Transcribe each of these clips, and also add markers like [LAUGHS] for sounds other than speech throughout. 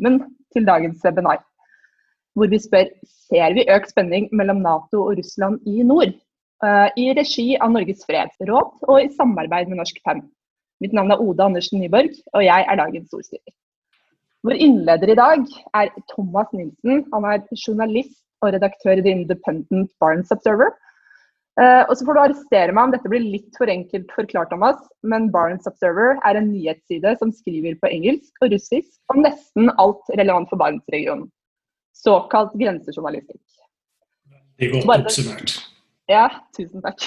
timen til dagens webinar, hvor vi spør ser vi økt spenning mellom Nato og Russland i nord. Uh, I regi av Norges fredsråd og i samarbeid med Norsk Fem. Mitt navn er Oda Andersen Nyborg, og jeg er dagens ordstyrer. Vår innleder i dag er Thomas Nilsen. Han er journalist og redaktør i The Independent Barnes Observer. Uh, og så får du arrestere meg om dette blir litt for enkelt forklart, Thomas, men Barnes Observer er en nyhetsside som skriver på engelsk og russisk om nesten alt relevant for Barentsregionen. Såkalt grensejournalistikk. Det er godt oppsummert. Ja, tusen takk.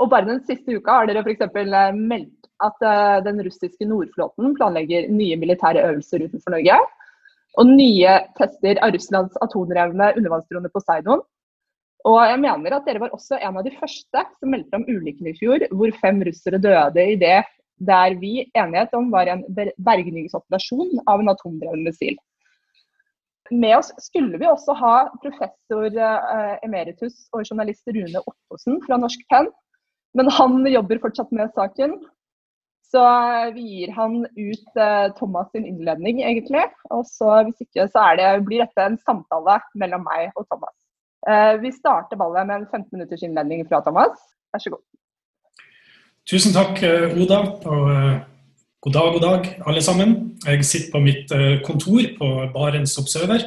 Og bare den siste uka har dere f.eks. Eh, meldt at uh, den russiske Nordflåten planlegger nye militære øvelser utenfor Norge. Og nye tester av Russlands atomdrevne undervannsdrone Poseidon. Og jeg mener at dere var også en av de første som meldte om ulykken i fjor, hvor fem russere døde i det der vi enighet om var en bergningsoperasjon av en atomdreven missil. Med oss skulle vi også ha professor uh, emeritus og journalist Rune Ottosen fra Norsk Penn, men han jobber fortsatt med saken. Så vi gir han ut eh, Thomas sin innledning, egentlig. Og så hvis ikke, så det, blir dette en samtale mellom meg og Thomas. Eh, vi starter ballet med en 15 minutters innledning fra Thomas. Vær så god. Tusen takk, eh, Oda. Og eh, god dag, god dag, alle sammen. Jeg sitter på mitt kontor på Barents Observer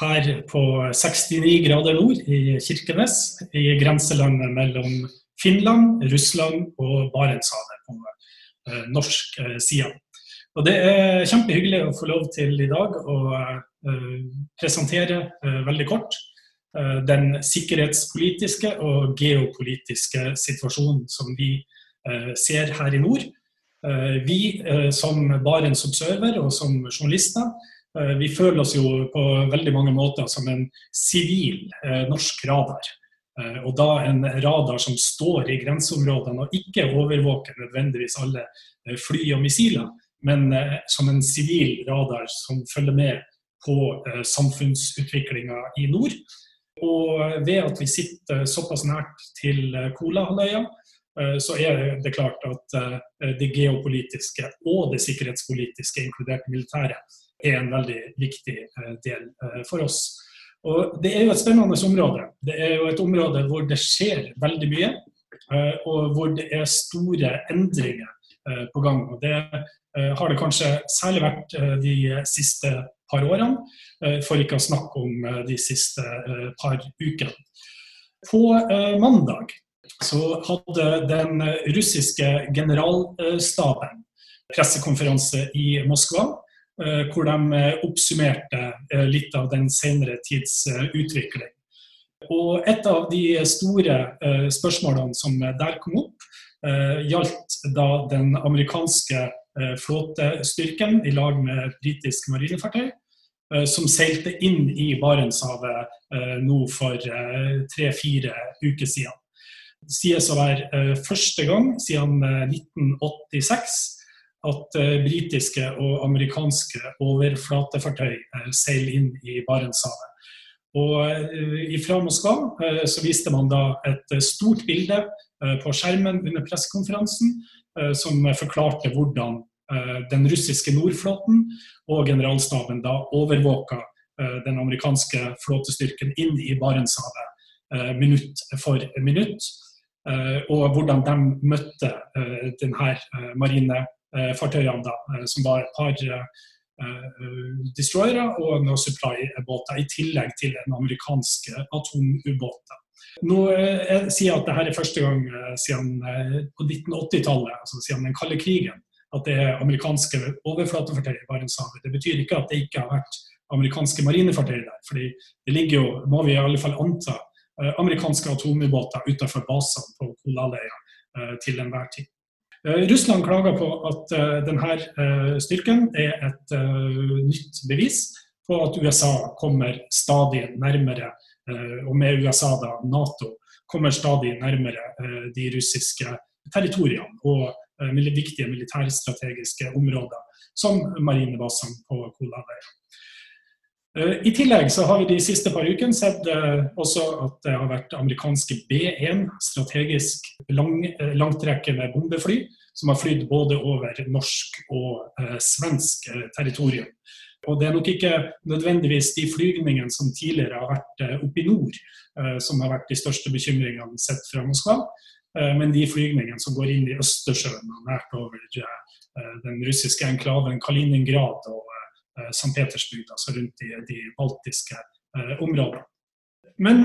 her på 69 grader nord i Kirkenes, i grenselandet mellom Finland, Russland og Barentshavet på norsk side. Og Det er kjempehyggelig å få lov til i dag å presentere veldig kort den sikkerhetspolitiske og geopolitiske situasjonen som vi ser her i nord. Vi som Barents Observer og som journalister vi føler oss jo på veldig mange måter som en sivil norsk radar. Eh, og da en radar som står i grenseområdene og ikke overvåker nødvendigvis alle eh, fly og missiler, men eh, som en sivil radar som følger med på samfunnsutviklinga i nord. Og ved at vi sitter såpass nært til Kolahalvøya, så er det klart at det geopolitiske og det sikkerhetspolitiske, inkludert militæret, er en veldig viktig del for oss. Og Det er jo et spennende område. Det er jo et område hvor det skjer veldig mye, eh, og hvor det er store endringer eh, på gang. Og Det eh, har det kanskje særlig vært de siste par årene, for ikke å snakke om de siste par ukene. På mandag så hadde den russiske generalstaben pressekonferanse i Moskva Eh, hvor de eh, oppsummerte eh, litt av den senere tids utvikling. Og Et av de store spørsmålene som der kom opp, gjaldt da den amerikanske flåtestyrken i lag med britiske marinefartøy, som seilte inn i Barentshavet nå for tre-fire uker siden. Det sies å være første gang siden 1986 at britiske og amerikanske overflatefartøy seiler inn i Barentshavet. Og ifra Fra Moskva så viste man da et stort bilde på skjermen under pressekonferansen som forklarte hvordan den russiske Nordflåten og generalstaben da overvåka den amerikanske flåtestyrken inn i Barentshavet minutt for minutt. Og hvordan de møtte denne marine Eh, fartøyene, da, eh, som var et par eh, destroyere og noen supply-båter, i tillegg til en amerikansk atomubåt. Nå jeg sier at dette er første gang siden på 1980-tallet, altså siden den kalde krigen, at det er amerikanske overflatefartøy i Barentshavet. Det betyr ikke at det ikke har vært amerikanske marinefartøy der. fordi det ligger jo, må vi i alle fall anta, amerikanske atomubåter utenfor basene på Kolaløya til enhver tid. Eh, Russland klager på at eh, denne eh, styrken er et nytt bevis på at USA kommer stadig nærmere, og med USA da Nato, kommer stadig nærmere de russiske territoriene og viktige militærstrategiske områder, som marinebasene på Kolahalvøya. I tillegg så har vi de siste par ukene sett også at det har vært amerikanske B1, strategisk lang, langtrekkende bombefly, som har flydd både over norsk og eh, svensk eh, territorium. Og Det er nok ikke nødvendigvis de flygningene som tidligere har vært oppe i nord, som har vært de største bekymringene sett fra Moskva, men de flygningene som går inn i Østersjøen og nært over den russiske enklaven Kaliningrad og St. Petersburg, altså rundt de, de baltiske områdene. Men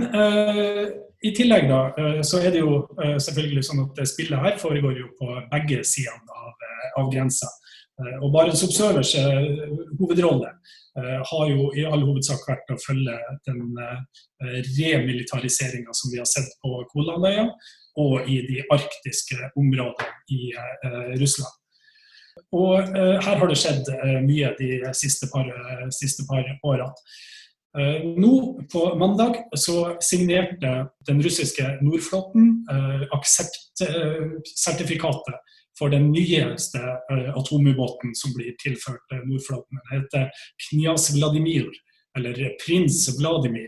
i tillegg da, så er det jo selvfølgelig sånn at spillet her foregår jo på begge sidene av, av grensa. Og Barents Observers hovedrolle har jo i all hovedsak vært å følge den remilitariseringa som vi har sett på Kolandøya og i de arktiske områdene i Russland. Og her har det skjedd mye de siste par, siste par årene. Eh, nå på mandag så signerte den russiske Nordflåten eh, akseptsertifikatet for den nyeste eh, atomubåten som blir tilført Nordflåten. Den heter Knias Vladimir, eller Prins Vladimir.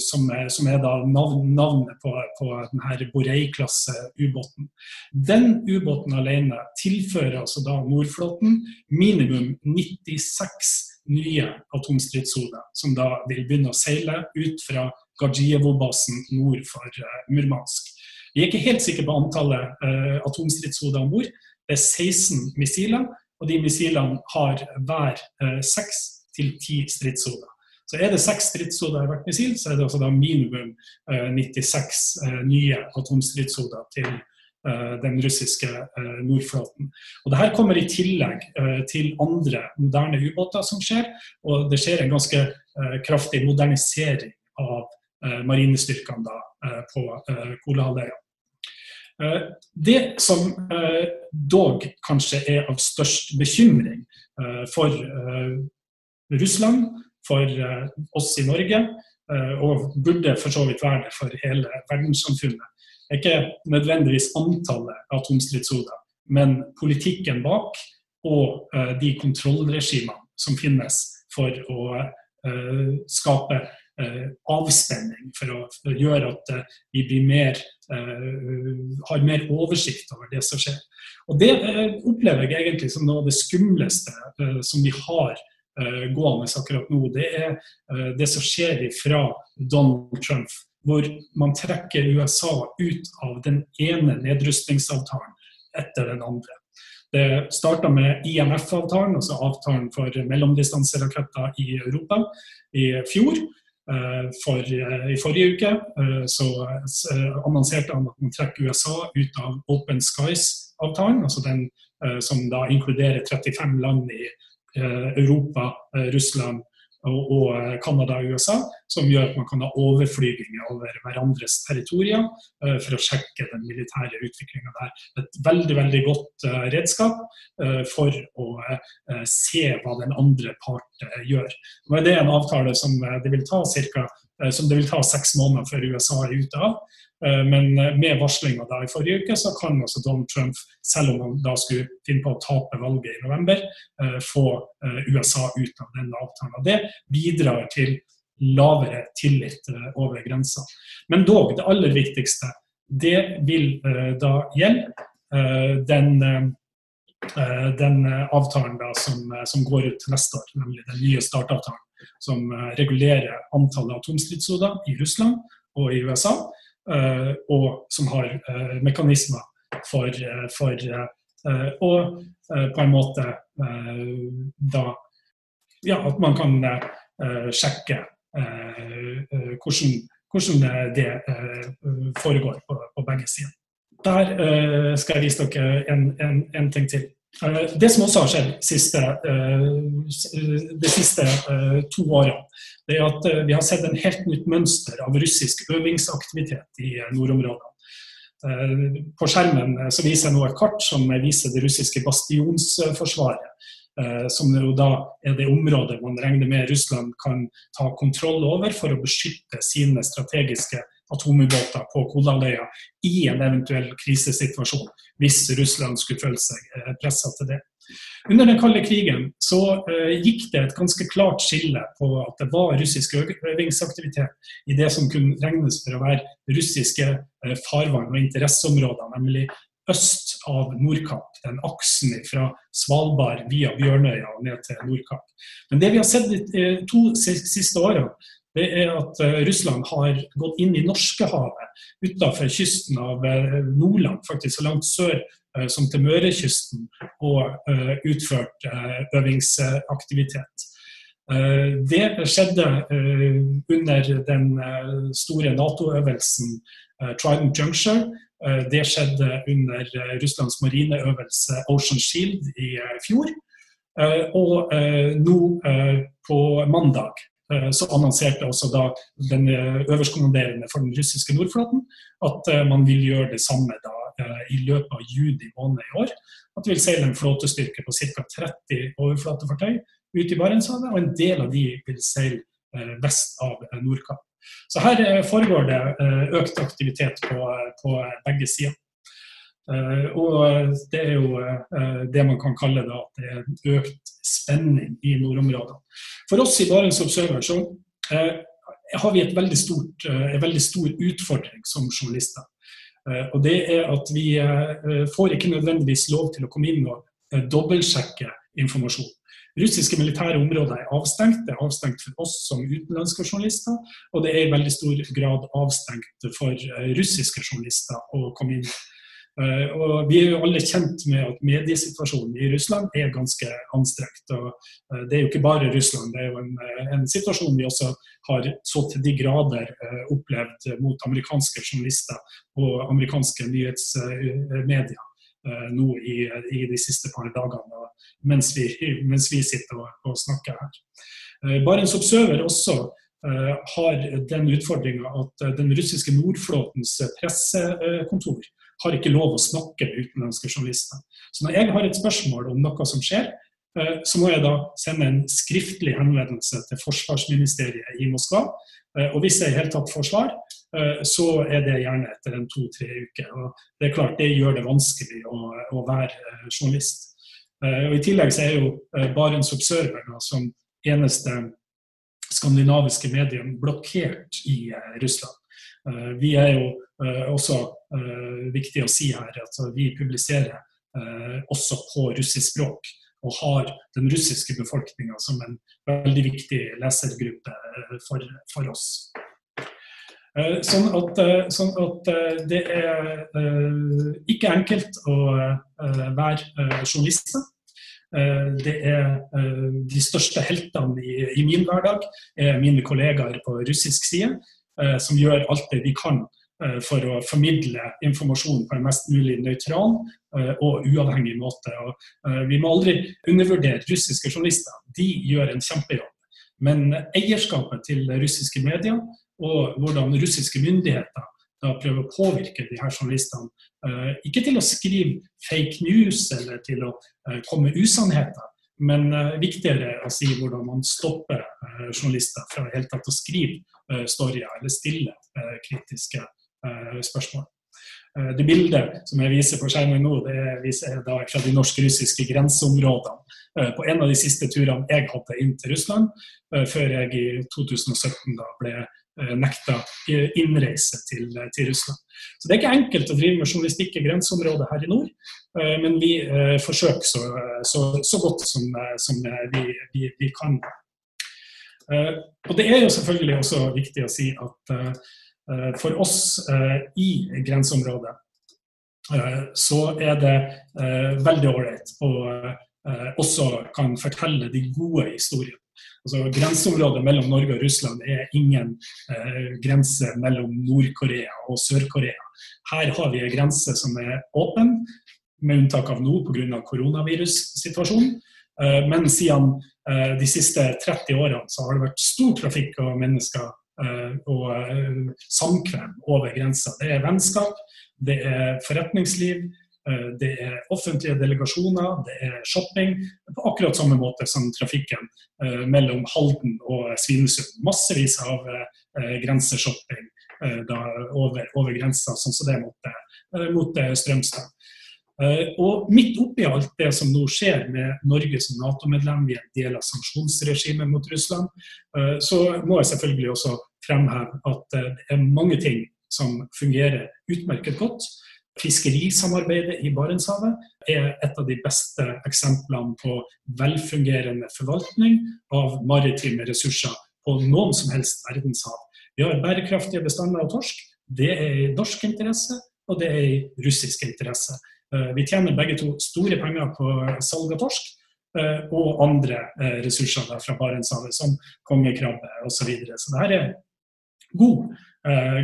Som er, som er, da navnet på, på denne Borei-klasse ubåten. Den ubåten alene tilfører altså da Nordflåten minimum 96 nye atomstridshoder, som da vil begynne å seile ut fra Gajievo-basen nord for Murmansk. Vi er ikke helt sikre på antallet uh, atomstridshoder om bord. Det er 16 missiler, og de missilene har hver seks 6 til 10 stridshoder. Så er det seks stridshoder i hvert missil, så er det altså da minimum 96 nye atomstridshoder til Eh, den russiske eh, Nordflåten. Og det her kommer i tillegg eh, til andre moderne ubåter som skjer, og det skjer en ganske kraftig modernisering av marinestyrkene da, på Kolahalvøya. Det som dog kanskje er av størst bekymring for Russland, for oss i Norge, og burde for så vidt være det for hele verdenssamfunnet, er ikke nødvendigvis antallet atomstridshoder, men politikken bak og de kontrollregimene som finnes for å skape avspenning, for å gjøre at vi blir mer, har mer oversikt over det som skjer. Og Det opplever jeg egentlig som noe av det skumleste som vi har gående akkurat nå. Det er det som skjer fra Donald Trump hvor man trekker USA ut av den ene nedrustningsavtalen etter den andre. Det starta med IMF-avtalen, altså avtalen for mellomdistanseraketter i Europa, i fjor. Eh, for, eh, I forrige uke eh, så annonserte han at man trekker USA ut av Open Skies-avtalen, altså den som da inkluderer 35 land i Europa, Russland, og eh, Canada og USA, som gjør at man kan ha overflyginger over hverandres territorier uh, for å sjekke den militære utviklinga der. Et veldig veldig godt uh, redskap for å se hva den andre part gjør. Er det en avtale som det vil ta cirka, som det vil ta seks måneder før USA er ute av. Eh, men eh, med varslinga i forrige uke, så kan altså Donald Trump, selv om han da skulle finne på å tape valget i november, eh, få USA ut av denne avtalen. Det bidrar til lavere tillit over grensa. Men dog, det aller viktigste, det vil da gjelde den, den avtalen da som, som, går ut neste år, nemlig den nye startavtalen. Som regulerer antallet atomstridshoder i Russland og i USA. Eh, og som har eh, mekanismer for, eh, for å på en måte da Ja, at man kan sjekke hvordan, hvordan det foregår på, på begge sider. Der skal jeg vise dere en, en, en ting til. Det som også har skjedd siste, de siste to årene, det er at eh, vi har sett en helt nytt mønster av russisk øvingsaktivitet i eh, nordområdene. Eh, på skjermen så viser jeg nå et kart som viser det russiske bastionsforsvaret. Som da er det området man regner med Russland kan ta kontroll over for å beskytte sine strategiske atomubåter på Kolahalvøya i en eventuell krisesituasjon, hvis Russland skulle føle seg pressa til det. Under den kalde krigen så uh, gikk det et ganske klart skille på at det var russisk øvingsaktivitet i det som kunne regnes for å være russiske uh, farvann og interesseområder, nemlig øst av Nordkapp. Den aksen fra Svalbard via Bjørnøya og ned til Nordkapp. Men det vi har sett de to siste årene, det er at Russland har gått inn i Norskehavet utenfor kysten av Nordland, faktisk så langt sør som til Mørekysten, og utført øvingsaktivitet. Eh, det skjedde eh, under den eh, store Nato-øvelsen Trident Juncture. Det skjedde under Russlands marineøvelse Ocean Shield i fjor. Og nå på mandag så annonserte også da den øverstkommanderende for den russiske Nordflåten at man vil gjøre det samme da i løpet av juni måned i år. At det vil seile en flåtestyrke på ca. 30 overflatefartøy ut i Barentshavet, og en del av de vil seile eh, vest av eh, Nordkapp. Så her eh, foregår det økt aktivitet på, på begge sider. Og det er jo det man kan kalle da, at det er økt spenning i nordområdene. For oss i Barents Observer så har vi veldig stort, en veldig stor utfordring som journalister. Og det er at vi får ikke nødvendigvis lov til å komme inn og dobbeltsjekke informasjon. Russiske militære områder er avstengt. Det er avstengt for oss som utenlandske journalister, og det er i veldig stor grad avstengt for eh, russiske journalister å komme inn. Uh, og Vi er jo alle kjent med at mediesituasjonen i Russland er ganske anstrengt. og uh, Det er jo ikke bare Russland, det er jo en, en situasjon vi også har så til de grader opplevd mot amerikanske journalister og amerikanske nyhetsmedier. Eh, nå i, i, de siste par dagene mens vi, [LAUGHS] mens vi sitter og, og, snakker her. Eh, Barents Observer også har den utfordringa at den russiske Nordflåtens pressekontor har ikke lov å snakke med utenlandske journalister. Så når jeg har et spørsmål om noe som skjer, uh, så må jeg da sende en skriftlig henvendelse til forsvarsministeriet i Moskva. Uh, og hvis jeg i hele tatt får svar, Eh, så er det gjerne etter en to-tre uker. Og det er klart, det gjør det vanskelig å, å være eh, journalist. Eh, og I tillegg så er jo Barents Observer da, som eneste skandinaviske medium blokkert i Russland. Vi er jo også viktig å si her at vi publiserer også på russisk språk og har den russiske befolkninga som en veldig viktig lesergruppe for, for oss. Eh, sånn at, eh, sånn at, eh, det er ikke enkelt å være journalist. Det er De største heltene i, i min hverdag er mine kollegaer på russisk side, som gjør alt det de kan for å formidle informasjon på en mest mulig nøytral og uavhengig måte. Og vi må aldri undervurdere russiske journalister. De gjør en kjempejobb. Men eierskapet til russiske medier og hvordan russiske myndigheter da prøver å påvirke de her journalistene. Eh, ikke til å skrive fake news eller til å eh, komme usannheter, men eh, viktigere å si hvordan man stopper journalister fra helt tatt å skrive storyer eller stille kritiske spørsmål. Det bildet som jeg viser på skjermen nå, det viser jeg da fra de norsk-russiske grenseområdene på en av de siste turene jeg hadde inn til Russland, før jeg i 2017 da ble Eh, nekta innreise til, til, Russland. Så Det er ikke enkelt å drive med journalistikk i grenseområdet her i nord, eh, men vi eh, forsøker så, så, så godt som, som vi, vi, vi, kan. Og Det er jo selvfølgelig også viktig å si at for oss i grenseområdet så er det veldig ålreit å også kan fortelle de gode historiene. Altså, Grenseområdet mellom Norge og Russland er ingen eh, grense mellom Nord-Korea og Sør-Korea. Her har vi en grense som er åpen, med unntak av nå pga. koronavirussituasjonen. Eh, men siden eh, de siste 30 årene så har det vært stor trafikk av mennesker eh, og eh, samkvem over grensa. Det er vennskap, det er forretningsliv, Eh, det er offentlige delegasjoner, det er shopping. På akkurat samme måte som trafikken eh, mellom Halden og Svinesund. Massevis av eh, grenseshopping over, over grensa, sånn som det er mot, Strømstad. Og midt oppi alt det som nå skjer med Norge som Nato-medlem, vi en del av sanksjonsregimet mot Russland, så må jeg selvfølgelig også fremheve at det er mange ting som fungerer utmerket godt. Fiskerisamarbeidet i Barentshavet er et av de beste eksemplene på velfungerende forvaltning av maritime ressurser på noen som helst verdenshav. Vi har bærekraftige bestander av torsk. Det er i norsk interesse, og det er i russisk interesse. Eh, vi tjener begge to store penger på salg av torsk eh, og andre eh, ressurser fra Barentshavet, som kongekrabbe osv. Så, videre. så dette er god,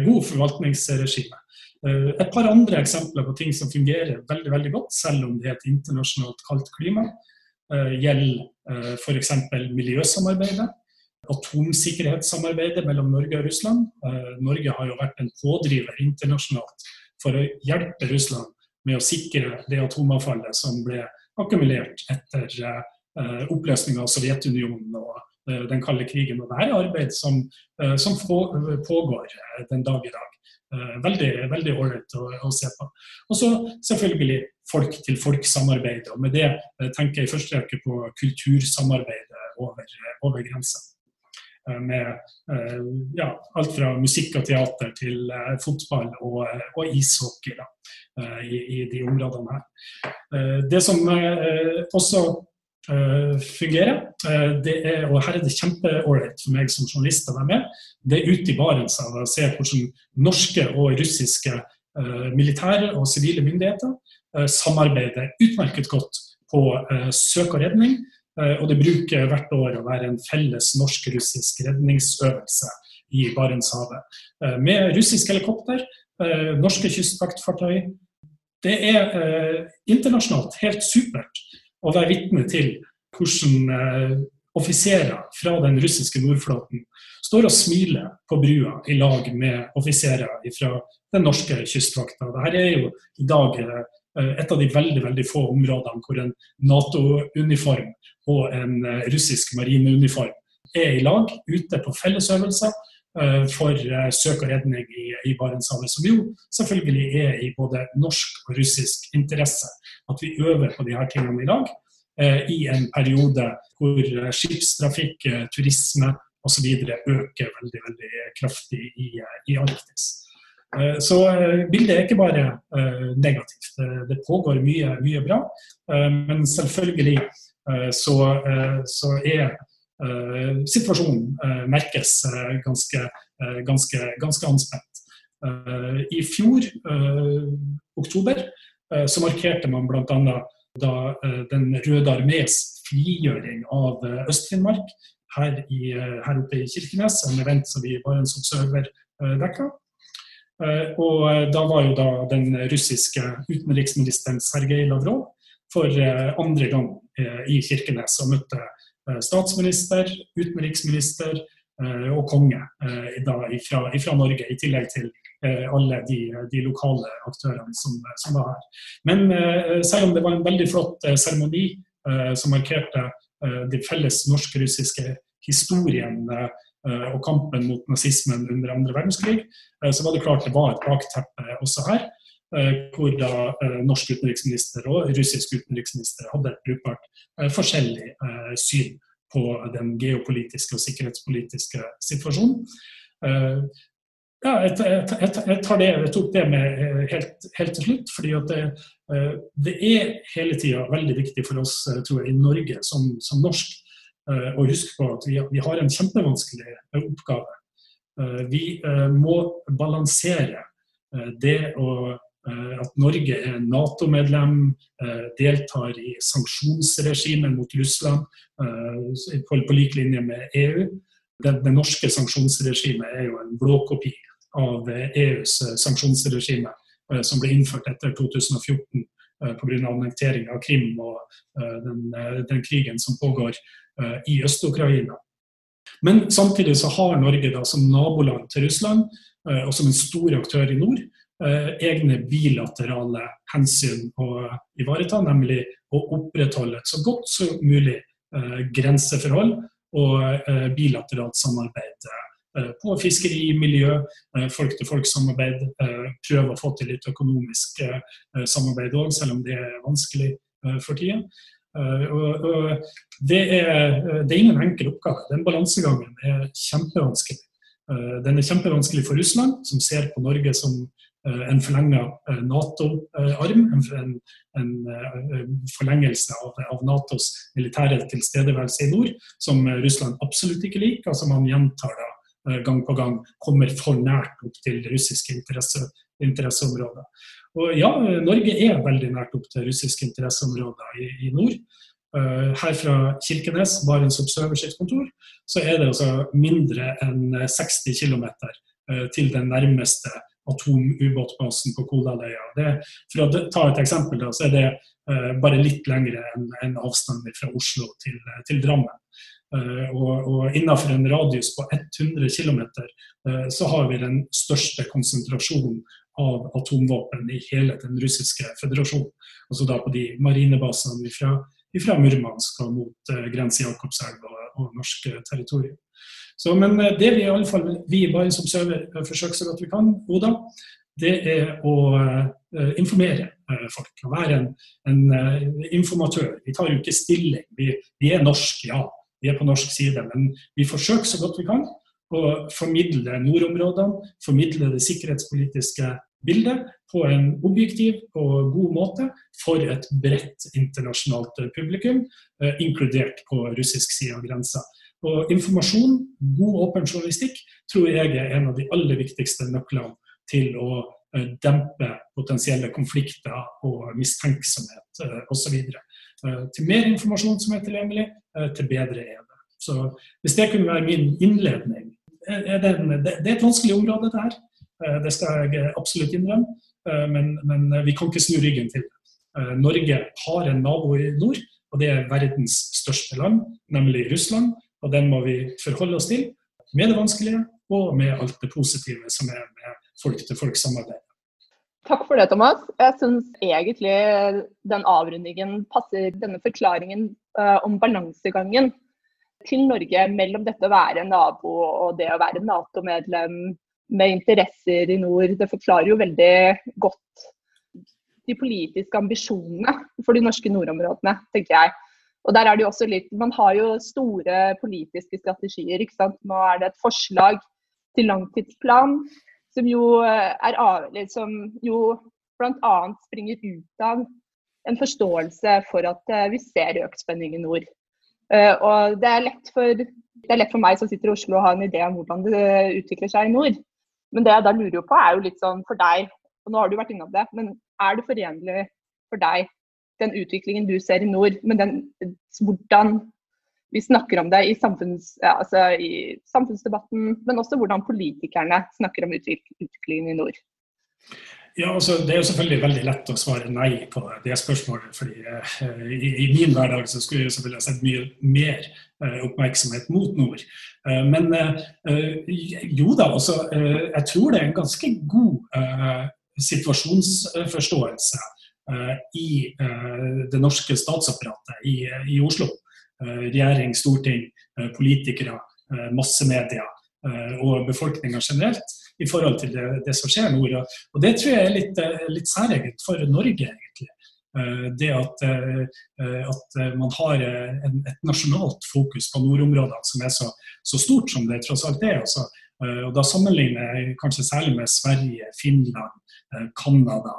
god forvaltningsregime. Et par andre eksempler på ting som fungerer veldig veldig godt, selv om det er et internasjonalt kaldt klima, gjelder f.eks. miljøsamarbeidet atomsikkerhetssamarbeidet mellom Norge og Russland. Norge har jo vært en pådriver internasjonalt for å hjelpe Russland med å sikre det atomavfallet som ble akkumulert etter eh, oppløsninga av Sovjetunionen og eh, den kalde krigen. Og det er arbeid som, som pågår den dag i dag. Veldig veldig ålreit å, å, se på. Og så selvfølgelig folk-til-folk-samarbeid. og Med det tenker jeg i første rekke på kultursamarbeidet over, over grensa. Eh, med eh, ja, alt fra musikk og teater til eh, fotball og, og ishockey da, i, i, de områdene her. Det som også fungerer, det er, og her er det kjempeålreit for meg som journalist å være med, det er ute i Barentshavet å se hvordan norske og russiske militære og sivile myndigheter samarbeider utmerket godt på søk og redning og det bruker hvert år å være en felles norsk-russisk redningsøvelse i Barentshavet. Eh, med russisk helikopter, eh, norske kystvaktfartøy. Det er internasjonalt helt supert å være vitne til hvordan offiserer fra den russiske nordflåten står og smiler på brua i lag med offiserer fra den norske kystvakta. Dette er jo i dag et av de veldig veldig få områdene hvor en Nato-uniform og en eh, russisk marineuniform er i lag ute på fellesøvelser eh, for eh, søk og redning i, Barentshavet. Som jo selvfølgelig er i både norsk og russisk interesse at vi øver på her tingene i dag. I en periode hvor skipstrafikk, turisme osv. øker veldig veldig kraftig i, i Arktis. Så bildet er ikke bare negativt. Det pågår mye, mye bra. Men selvfølgelig så, eh, så er eh, situasjonen merkes ganske, ganske, ganske anspent. I fjor, oktober, så markerte man bl.a. da Den røde armés frigjøring av Øst-Finnmark her, her, oppe i Kirkenes, en event som vi var en Observer dekka. Og da var jo da den russiske utenriksministeren Sergej Lavrov for eh, andre gang eh, i Kirkenes og møtte eh, statsminister, utenriksminister og konge fra, Norge, i tillegg til alle de, de lokale aktørene som, som, var her. Men selv om det var en veldig flott seremoni som markerte de felles norsk-russiske historien og kampen mot nazismen under andre verdenskrig, så var det klart det var et bakteppe også her. Eh, hvor da eh, norsk utenriksminister og russisk utenriksminister hadde et brukbart eh, forskjellig syn på den geopolitiske og sikkerhetspolitiske situasjonen. Ja, jeg, jeg, jeg, det, jeg tok det med helt, helt til slutt, fordi det, det, er hele tida veldig viktig for oss tror jeg, i Norge som, som norsk å huske på at vi, vi har en kjempevanskelig oppgave. Vi må balansere det å at Norge er Nato-medlem, eh, deltar i sanksjonsregimet mot Russland eh, på, lik linje med EU. Det, det norske sanksjonsregimet er jo en blåkopi av EUs sanksjonsregime som ble innført etter 2014 pga. annektering av Krim og den, den, krigen som pågår i Øst-Ukraina. Men samtidig så har Norge da som naboland til Russland og som en stor aktør i nord Eh, egne bilaterale hensyn å ivareta, nemlig å opprettholde et så godt som mulig eh, grenseforhold og eh, bilateralt samarbeid på fiskeri, miljø, folk-til-folk-samarbeid. Prøve å få til litt økonomisk samarbeid òg, selv om det er vanskelig for tida. Det er, det er ingen enkel oppgave. Den balansegangen er kjempevanskelig. Den er kjempevanskelig for Russland, som ser på Norge som en forlenga Nato-arm. En, en, forlengelse av, av, Natos militære tilstedeværelse i nord, som Russland absolutt ikke liker, Altså man gjentar da gang på gang kommer for nært opp til russiske interesse, interesseområder. Og ja, Norge er veldig nært opp til russiske interesseområder i, i nord. Her fra Kirkenes, Barents Observer sitt kontor, så er det altså mindre enn 60 km til den nærmeste atomubåtbasen på Kodaløya. For å ta et eksempel, da, så er det uh, bare litt lengre enn en avstanden fra Oslo til, til Drammen. Uh, og, og, innenfor en radius på 100 km uh, så har vi den største konsentrasjonen av atomvåpen i hele den russiske føderasjonen. Altså da på de marinebasene fra, fra Murmansk og mot uh, grense Jakobselv og, og norsk territorium. Så, men uh, det vi i alle fall vi bare som Observer uh, forsøker så godt vi kan, Oda, det er å uh, informere folk. Å være en, en informatør. Vi tar jo ikke stilling. Vi, vi er norsk, ja. Vi er på norsk side, men vi forsøker så godt vi kan å formidle nordområdene, formidle det sikkerhetspolitiske bildet på en objektiv og god måte for et bredt internasjonalt publikum, eh, inkludert på russisk side av grensa. Og informasjon, god åpen journalistikk, tror jeg er en av de aller viktigste nøklene til å eh, dempe potensielle konflikter og mistenksomhet eh, osv. Til mer informasjon som er tilgjengelig, til bedre er det. Så Hvis det kunne være min innledning er det, det, er et vanskelig område, dette her. Eh, det skal jeg absolutt innrømme. Eh, men, men, vi kan ikke snu ryggen til det. Eh, Norge har en nabo i nord, og det er verdens største land, nemlig Russland. Og den må vi forholde oss til, med det vanskelige og med alt det positive som er med folk-til-folk-samarbeid. Takk for det, Thomas. Jeg syns egentlig den avrundingen passer denne forklaringen uh, om balansegangen til Norge mellom dette å være nabo og det å være Nato-medlem med interesser i nord. Det forklarer jo veldig godt de politiske ambisjonene for de norske nordområdene, tenker jeg. Og der er det jo også litt, Man har jo store politiske strategier. ikke sant? Nå er det et forslag til langtidsplan som jo er som jo bl.a. springer ut av en forståelse for at eh, vi ser økt spenning i nord. Uh, og det er, for, det er, lett for, meg som sitter i Oslo å ha en idé om hvordan det utvikler seg i nord. Men det jeg da lurer på er jo litt sånn for deg, og nå har du vært innom det, men er det forenlig for deg den utviklingen du ser i nord, men den, hvordan vi snakker om det i, samfunns, ja, altså i samfunnsdebatten, men også hvordan politikerne snakker om utviklingen i nord? Ja, altså, Det er jo selvfølgelig veldig lett å svare nei på det spørsmålet. fordi eh, i, i, min hverdag så skulle jeg selvfølgelig ha sett mye mer eh, oppmerksomhet mot nord. Eh, men eh, jo da, altså, eh, jeg tror det er en ganske god eh, situasjonsforståelse i det norske statsapparatet i, i Oslo. regjering, storting, politikere, massemedia og befolkninga generelt i forhold til det, det som skjer nord. Og det tror jeg er litt, eh, litt særegent for Norge, egentlig. Eh, det at, eh, at man har en, et nasjonalt fokus på nordområdene som er så, så, stort som det tross alt er. Også. Og Da sammenligner jeg kanskje særlig med Sverige, Finland, Canada,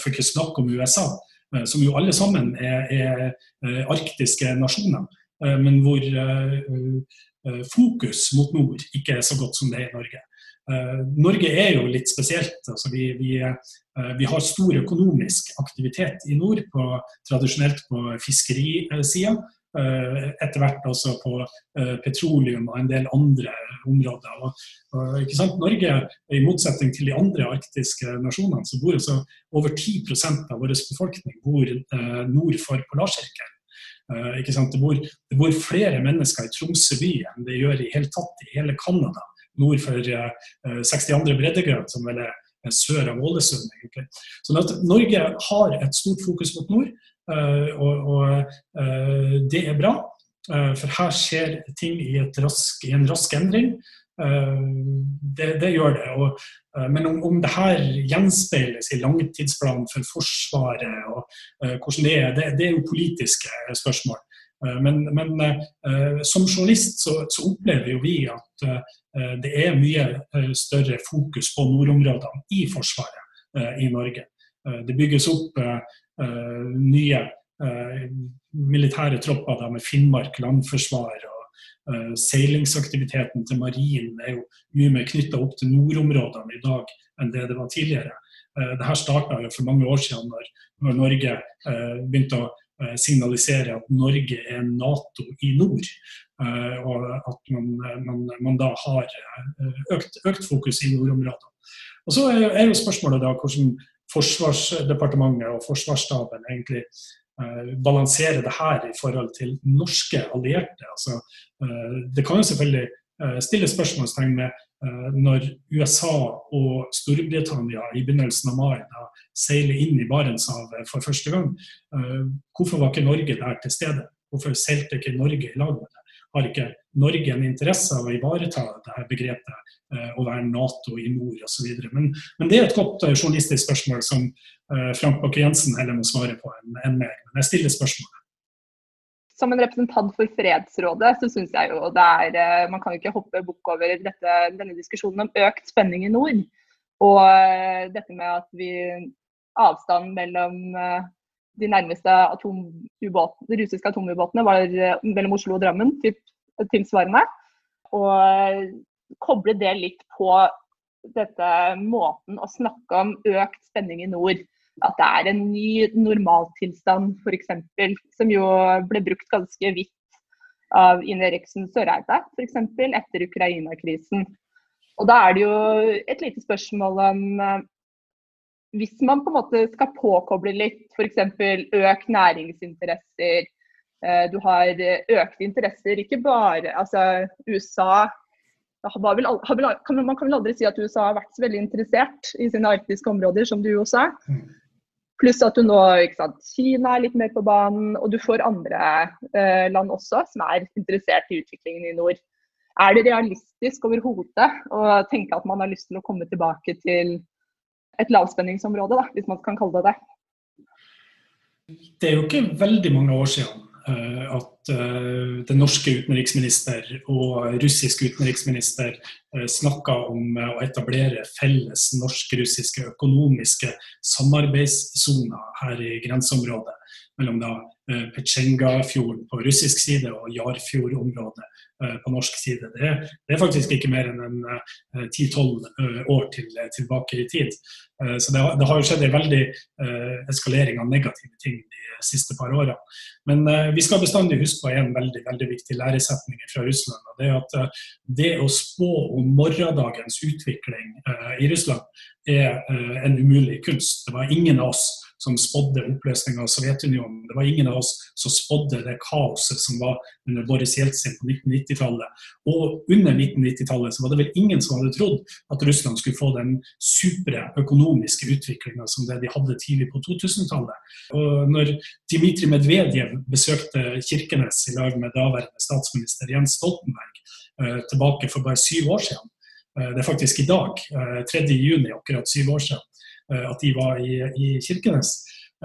for ikke å om USA, som jo alle sammen er, er arktiske nasjoner. Men hvor fokus mot nord ikke er så godt som det er i Norge. Eh, Norge er jo litt spesielt. Altså vi, vi, eh, vi, har stor økonomisk aktivitet i nord, på, tradisjonelt på fiskerisida. Eh, etter hvert også på petroleum og en del andre områder. Og, og, Norge, i motsetning til de andre arktiske nasjonene, så bor altså over 10% av vår befolkning bor nord for Polarsirkelen. Det bor, det, bor, flere mennesker i Tromsø by enn det gjør i hele tatt i hele Canada nord for 62. Eh, breddegrad, som vel er sør av Ålesund. egentlig. Sånn at Norge har et stort fokus mot nord, eh, og, og eh, det er bra. For her skjer ting i, rask, i en rask endring. Det, det gjør det. Og, men om, om det her gjenspeiles i langtidsplanen for Forsvaret, og hvordan det er, det, det er jo politiske spørsmål. Men, men som journalist så, så, opplever jo vi at det er mye større fokus på nordområdene i Forsvaret i Norge. Det bygges opp nye militære tropper da, med Finnmark landforsvar. og Seilingsaktiviteten til marinen er jo mye mer knytta opp til nordområdene i dag enn det det var tidligere. Dette starta for mange år siden når, Norge begynte å Eh, signalisere at Norge er Nato i nord. Eh, og at man, man, man da har eh, økt, økt, fokus i nordområdene. Og Så er jo spørsmålet da hvordan Forsvarsdepartementet og Forsvarsstaben egentlig balanserer det her i forhold til norske allierte. Altså, det kan jo selvfølgelig stille spørsmålstegn med Eh, når USA og Storbritannia i begynnelsen av mai da seiler inn i Barentshavet for første gang, eh, hvorfor var ikke Norge der til stede? Hvorfor seilte ikke Norge i lag med det? Har ikke Norge en interesse av å ivareta dette begrepet eh, å være Nato i nord osv.? Men, men det er et godt journalistisk spørsmål som Frank Bakke-Jensen heller må svare på enn meg. Men jeg stiller spørsmålet som en representant for Fredsrådet, så syns jeg jo det er eh, Man kan jo ikke hoppe bukk over dette, denne diskusjonen om økt spenning i nord. Og eh, dette med at vi Avstanden mellom eh, de nærmeste de russiske atomubåtene var mellom Oslo og Drammen, typ, tilsvarende. Og koble det litt på dette måten å snakke om økt spenning i nord at det er en ny normaltilstand, f.eks., som jo ble brukt ganske vidt av Ine Eriksen Søreide, f.eks. etter Ukraina-krisen. Og Da er det jo et lite spørsmål om eh, Hvis man på en måte skal påkoble litt f.eks. økt næringsinteresser, du har økte interesser, ikke bare altså USA vel, man kan vel aldri si at USA har vært så veldig interessert i sine arktiske områder som du jo sa. Pluss at du nå sant, Kina er litt mer på banen, og du får andre eh, land også som er interessert i utviklingen i nord. Er det realistisk overhodet å tenke at man har lyst til å komme tilbake til et lavspenningsområde, da, hvis man kan kalle det det? Det er jo ikke veldig mange år siden Eh, at eh, den norske utenriksminister og russisk utenriksminister eh, snakka om å etablere felles norsk-russiske økonomiske samarbeidssoner her i grenseområdet mellom da Petsjengafjorden på russisk side og Jarfjordområdet på norsk side. Det, det, er faktisk ikke mer enn en ti-tolv år til, tilbake i tid. Så det, det har jo skjedd en veldig eskalering av negative ting de siste par årene. Men vi skal bestandig huske på en veldig, veldig viktig læresetning fra Russland. og Det er at det å spå om morgendagens utvikling i Russland er en umulig kunst. Det var ingen av oss som spådde oppløsninga av Sovjetunionen. Det var ingen av oss som spådde det kaoset som var under Boris Jeltsin på 1990-tallet. Og under 1990-tallet så var det vel ingen som hadde trodd at Russland skulle få den supre økonomiske utviklinga som det de hadde tidlig på 2000-tallet. Og når Dmitrij Medvedev besøkte Kirkenes i lag med daværende statsminister Jens Stoltenberg eh, tilbake for bare syv år siden, eh, det er faktisk i dag, 3. Eh, akkurat syv år siden, at de var i, i Kirkenes,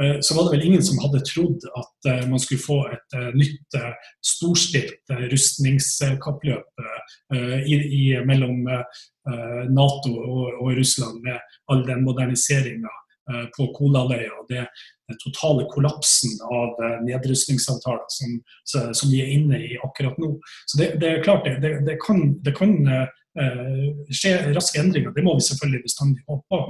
eh, så var det vel ingen som hadde trodd at eh, man skulle få et nytt storstilt rustningskappløp i, i, mellom Nato og, og, Russland med all den moderniseringa på Kolaløya og det, den totale kollapsen av nedrustningsavtaler som, som, vi er inne i akkurat nå. Så det, det er klart det, det kan, det kan Eh, skje raske endringer. Det må vi selvfølgelig bestandig håpe på.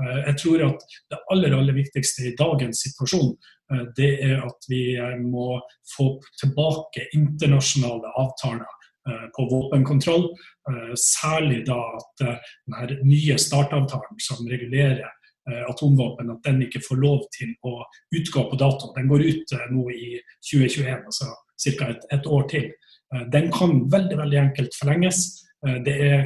Eh, jeg tror at det aller, aller viktigste i dagens situasjon, eh, det er at vi må få tilbake internasjonale avtaler på våpenkontroll. Særlig da at denne nye startavtalen som regulerer atomvåpen, at den ikke får lov til å utgå på dato. Den går ut nå i 2021, altså ca. Et, et år til. Den kan veldig, veldig enkelt forlenges. Eh, det, er,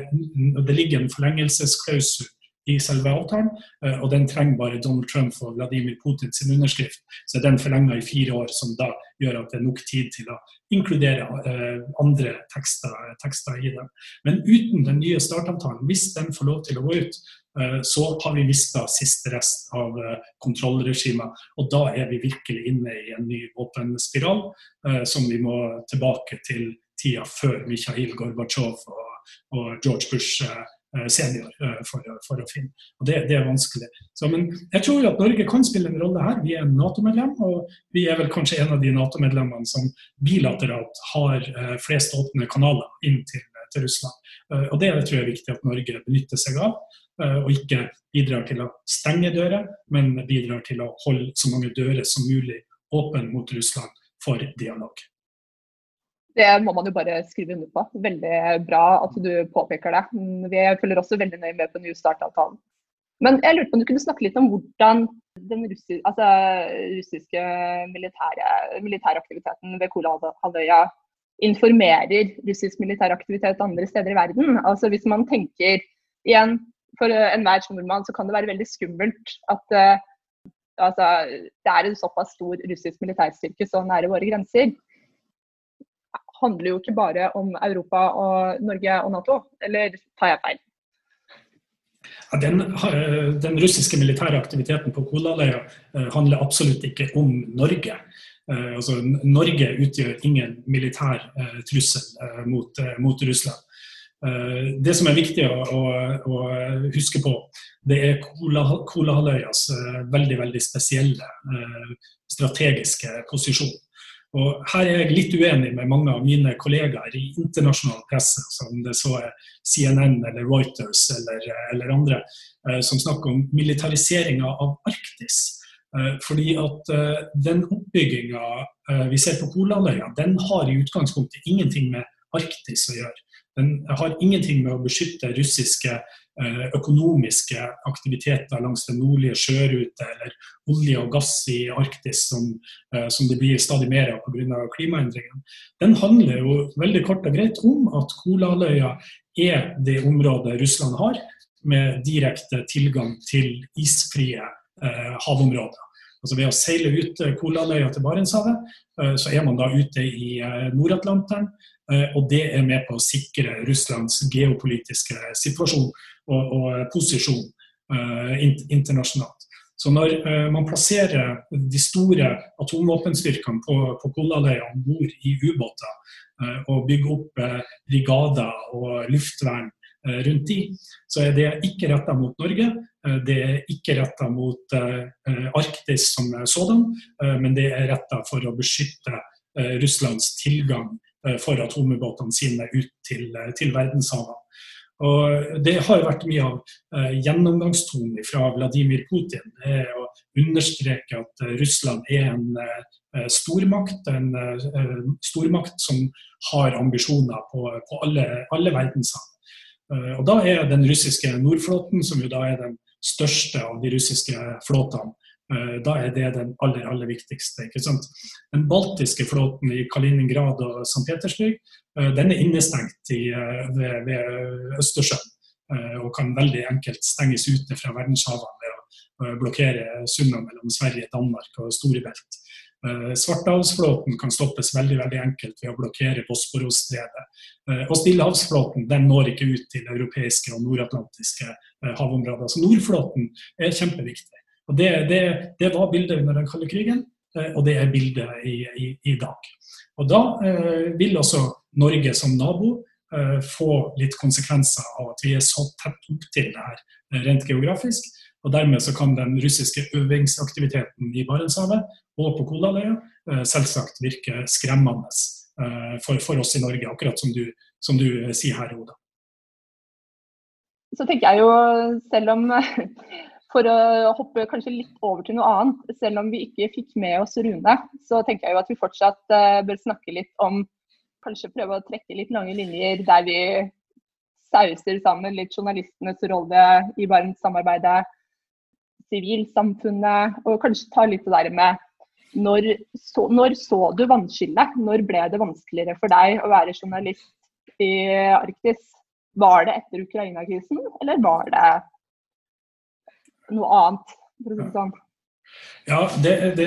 det ligger en forlengelsesklausul i selve avtalen, eh, og den trenger bare Donald Trump og Vladimir Putin sin underskrift. Så den forlenga i fire år, som da gjør at det er nok tid til å inkludere eh, andre tekster, tekster i den. Men uten den nye startavtalen, hvis den får lov til å gå ut, så har vi mista siste rest av kontrollregimet. Og da er vi virkelig inne i en ny våpenspiral som vi må tilbake til tida før Mikhail Gorbatsjov og og George Bush senior for, for, å finne. Og det, det er vanskelig. Så, men jeg tror at Norge kan spille en rolle her. Vi er Nato-medlem, og vi er vel kanskje en av de Nato-medlemmene som bilateralt har flest åpne kanaler inn til, til Russland. Og Det tror jeg er viktig at Norge benytter seg av. Eh, og ikke bidrar til å stenge dører, men bidrar til å holde så mange dører som mulig åpne mot Russland for dialog. Det må man jo bare skrive under på. Veldig bra at du påpeker det. Vi følger også veldig nøye med på New Start-avtalen. Men jeg lurte på om du kunne snakke litt om hvordan den russi, altså, russiske militære, militæraktiviteten ved Kolahalvøya informerer russisk militær aktivitet andre steder i verden. Altså Hvis man tenker igjen for enhver nordmann så kan det være veldig skummelt at uh, altså, det er en såpass stor russisk militærstyrke så nære våre grenser. Handler jo ikke bare om Europa og Norge og Nato, eller tar jeg feil? Ja, den, eh, den, russiske militære aktiviteten på Kolaløya uh, handler absolutt ikke om Norge. Uh, altså, Norge utgjør ingen militær trussel mot, mot Russland. Eh, det som er viktig å, å, å huske på, det er Kolahalvøyas eh, veldig veldig spesielle eh, strategiske posisjon. Og Her er jeg litt uenig med mange av mine kollegaer i internasjonal presse, som det så er CNN eller Reuters eller, eller andre, som snakker om militariseringa av Arktis. Fordi at den oppbygginga vi ser på Kolaløya, den har i utgangspunktet ingenting med Arktis å gjøre. Den har ingenting med å beskytte russiske eh, økonomiske aktiviteter langs den nordlige sjørute eller olje og gass i Arktis, som, eh, som det blir stadig mer av pga. klimaendringene. Den handler jo veldig kort og greit om at Kolaløya er det området Russland har med direkte tilgang til isfrie eh, havområder. Altså Ved å seile ut Kolaløya til Barentshavet, så er man da ute i Nord-Atlanteren. Eh, og det er med på å sikre Russlands geopolitiske situasjon og, og posisjon uh, internasjonalt. Så når man plasserer de store atomvåpenstyrkene på, på Kolaløya om bord i ubåter og bygger opp brigader og luftvern rundt de, så er det ikke retta mot Norge. Det er ikke retta mot Arktis som sådan, men det er retta for å beskytte Russlands tilgang Eh, for atomubåtene sine ut til, eh, til verdenshavene. Og Det har vært mye av uh, gjennomgangstonen fra Vladimir Putin. Det er å understreke at Russland er en stormakt, en stormakt som har ambisjoner på, på alle, alle verdenshav. og Da er den russiske Nordflåten, som jo da er den største av de russiske flåtene, Eh, da er det den aller, aller viktigste. ikke sant? Den baltiske flåten i Kaliningrad og St. Petersburg eh, den er innestengt i, eh, ved, ved, Østersjøen. Og kan veldig enkelt stenges ute fra verdenshavene ved å blokkere sunda mellom Sverige, Danmark og Storebelt. Svartehavsflåten kan stoppes veldig veldig enkelt ved å blokkere Bosporos-stredet. Og Stillehavsflåten den når ikke ut til europeiske og nordatlantiske havområder. Så Nordflåten er kjempeviktig. Og det, det, det var bildet under den kalde krigen, eh, og det er bildet i, i, i dag. Og Da eh, vil også Norge som nabo eh, få litt konsekvenser av at vi er så tett opptil det her eh, rent geografisk. Og Dermed så kan den russiske øvingsaktiviteten i Barentshavet og på Kolaløya eh, selvsagt virke skremmende eh, for, for, oss i Norge, akkurat som du, som du sier her, Oda. Så tenker jeg jo, selv om [LAUGHS] for å hoppe kanskje litt over til noe annet, selv om vi ikke fikk med oss Rune, så tenker jeg jo at vi fortsatt uh, bør snakke litt om Kanskje prøve å trekke litt lange linjer der vi sauser sammen litt journalistenes rolle i Barentssamarbeidet, sivilsamfunnet, og kanskje ta litt det der med når så, når så du vannskillet? Når ble det vanskeligere for deg å være journalist i Arktis? Var det etter Ukraina-krisen, eller var det noe annet, for å si det sånn. Ja, det, det,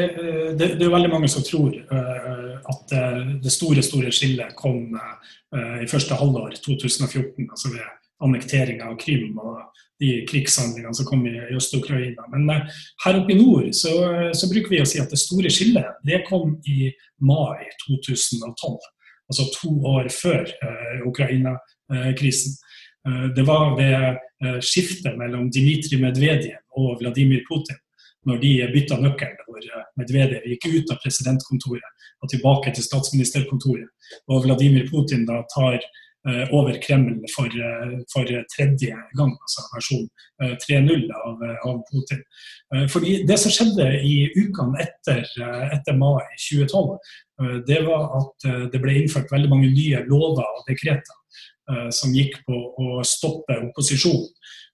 det, det, er veldig mange som tror uh, at det store store skillet kom uh, i første halvår 2014, altså ved annekteringa av Krim og de krigshandlingene som kom i Øst-Ukraina. Men uh, her oppe i nord så, så, bruker vi å si at det store skillet det kom i mai 2012. altså to år før Ukraina-krisen. Det var ved skiftet mellom Dmitrij Medvedev og Vladimir Putin når de bytta nøkkelen, hvor Medvedev gikk ut av presidentkontoret og tilbake til statsministerkontoret. Og Vladimir Putin da tar Eh, over Kreml for, eh, for, tredje gang, altså versjon 3.0 eh, av, av, Putin. Fordi Det som skjedde i ukene etter, etter, mai 2012, det var at det ble innført veldig mange nye lover og dekreter som gikk på å stoppe opposisjon.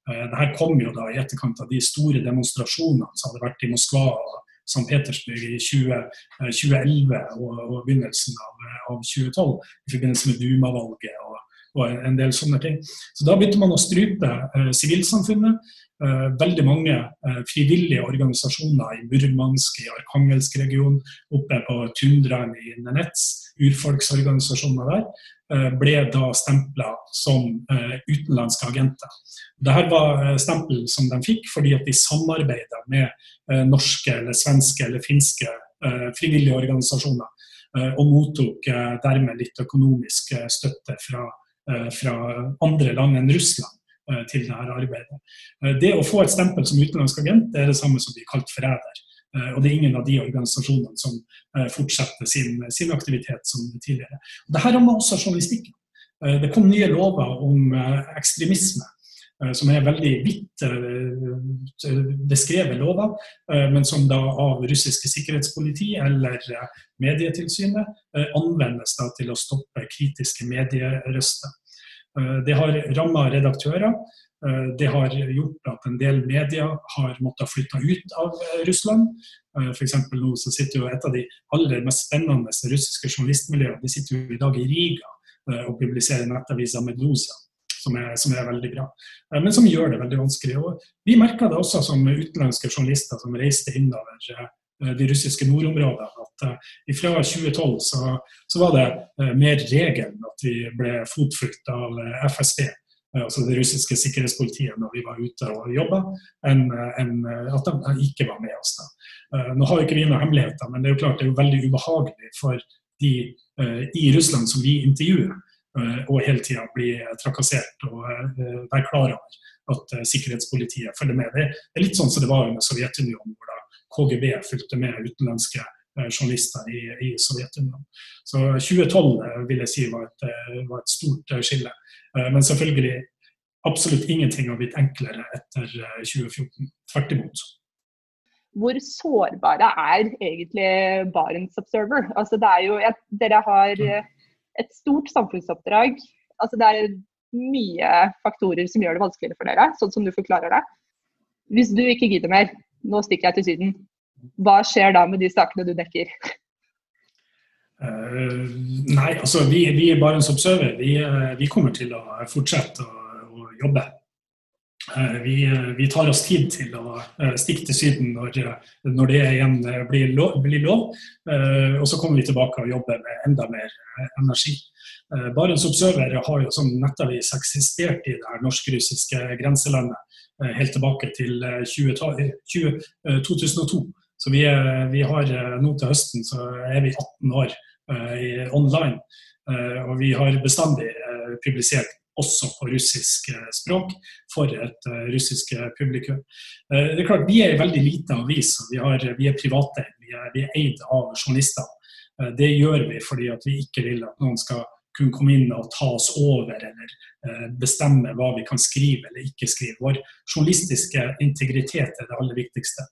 Dette kom jo da i etterkant av de store demonstrasjonene som hadde vært i Moskva og St. Petersburg i 20, 2011 og, og, begynnelsen av, av, 2012 i forbindelse med Duma-valget og og en del sånne ting. Så Da begynte man å strupe eh, sivilsamfunnet. Eh, veldig mange eh, frivillige organisasjoner i Murmansk, i Arkangelsk-regionen, oppe på tundraen i Nenets, urfolksorganisasjoner der, ble da stempla som utenlandske agenter. Dette var stempel som de fikk fordi at de samarbeida med norske, eller svenske eller finske frivillige organisasjoner og mottok dermed litt økonomisk støtte fra Eh, fra andre land enn Russland eh, til dette arbeidet. Eh, det å få et stempel som utenlandsk agent det er det samme som blir kalt forræder. Og det er ingen av de organisasjonene som fortsetter sin, sin aktivitet som tidligere. Dette rammer også journalistikken. Det kom nye lover om ekstremisme. Som er veldig vidt beskrevet lover, men som da av russiske sikkerhetspoliti eller Medietilsynet anvendes da til å stoppe kritiske medierøster. Eh, det har ramma redaktører. Eh, det har gjort at en del medier har måttet flytte ut av eh, Russland. F.eks. nå så sitter jo et av de aller mest spennende russiske journalistmiljøene de sitter jo i dag i Riga og publiserer nettavisa Medusa. Som er, som er, veldig bra, men som gjør det veldig vanskelig. Og vi merka det også som utenlandske journalister som reiste innover de russiske nordområdene. at uh, Fra 2012 så, så var det uh, mer regelen at vi ble fotfulgt av FSB, altså det russiske sikkerhetspolitiet, når vi var ute og jobba, enn en, at de ikke var med oss. da. Nå har ikke vi noen hemmeligheter, men det er jo klart det er jo veldig ubehagelig for de i Russland som vi intervjuer, og hele tida bli trakassert og være klar over at sikkerhetspolitiet følger med. Det er litt sånn som det var under Sovjetunionen, hvor da KGB fulgte med utenlandske eh, journalister i, i Sovjetunionen. Så 2012 eh, vil jeg si var et, eh, var et stort skille. Men selvfølgelig absolutt ingenting har blitt enklere etter 2014. Tvert imot. Hvor sårbare er egentlig Barents Observer? Altså det er jo, et, dere har et stort samfunnsoppdrag. Altså det er mye faktorer som gjør det vanskeligere for dere, sånn som du forklarer det. Hvis du ikke gidder mer, nå stikker jeg til Syden. Hva skjer da med de sakene du dekker? Uh, nei, altså vi, vi i Barents Observer vi, eh, vi, kommer til å fortsette å, å jobbe. Uh, vi, vi, tar oss tid til å uh, stikke til Syden når, når det igjen blir lov. Blir lov. og så kommer vi tilbake og jobber med enda mer energi. Barents Observer har jo som nettavis eksistert i det norsk-russiske grenselandet helt tilbake til 20, 20, 2002. Så vi, vi, har eh, nå til høsten så er vi 18 år uh, online. Uh, og vi har bestandig uh, publisert også på russisk språk for et russisk publikum. det er klart, Vi er en veldig liten avis. og Vi, har, vi er private, vi er, vi er eid av journalister. det gjør vi fordi at vi ikke vil at noen skal kunne komme inn og ta oss over eller eh, bestemme hva vi kan skrive eller ikke skrive. Vår journalistiske integritet er det aller viktigste.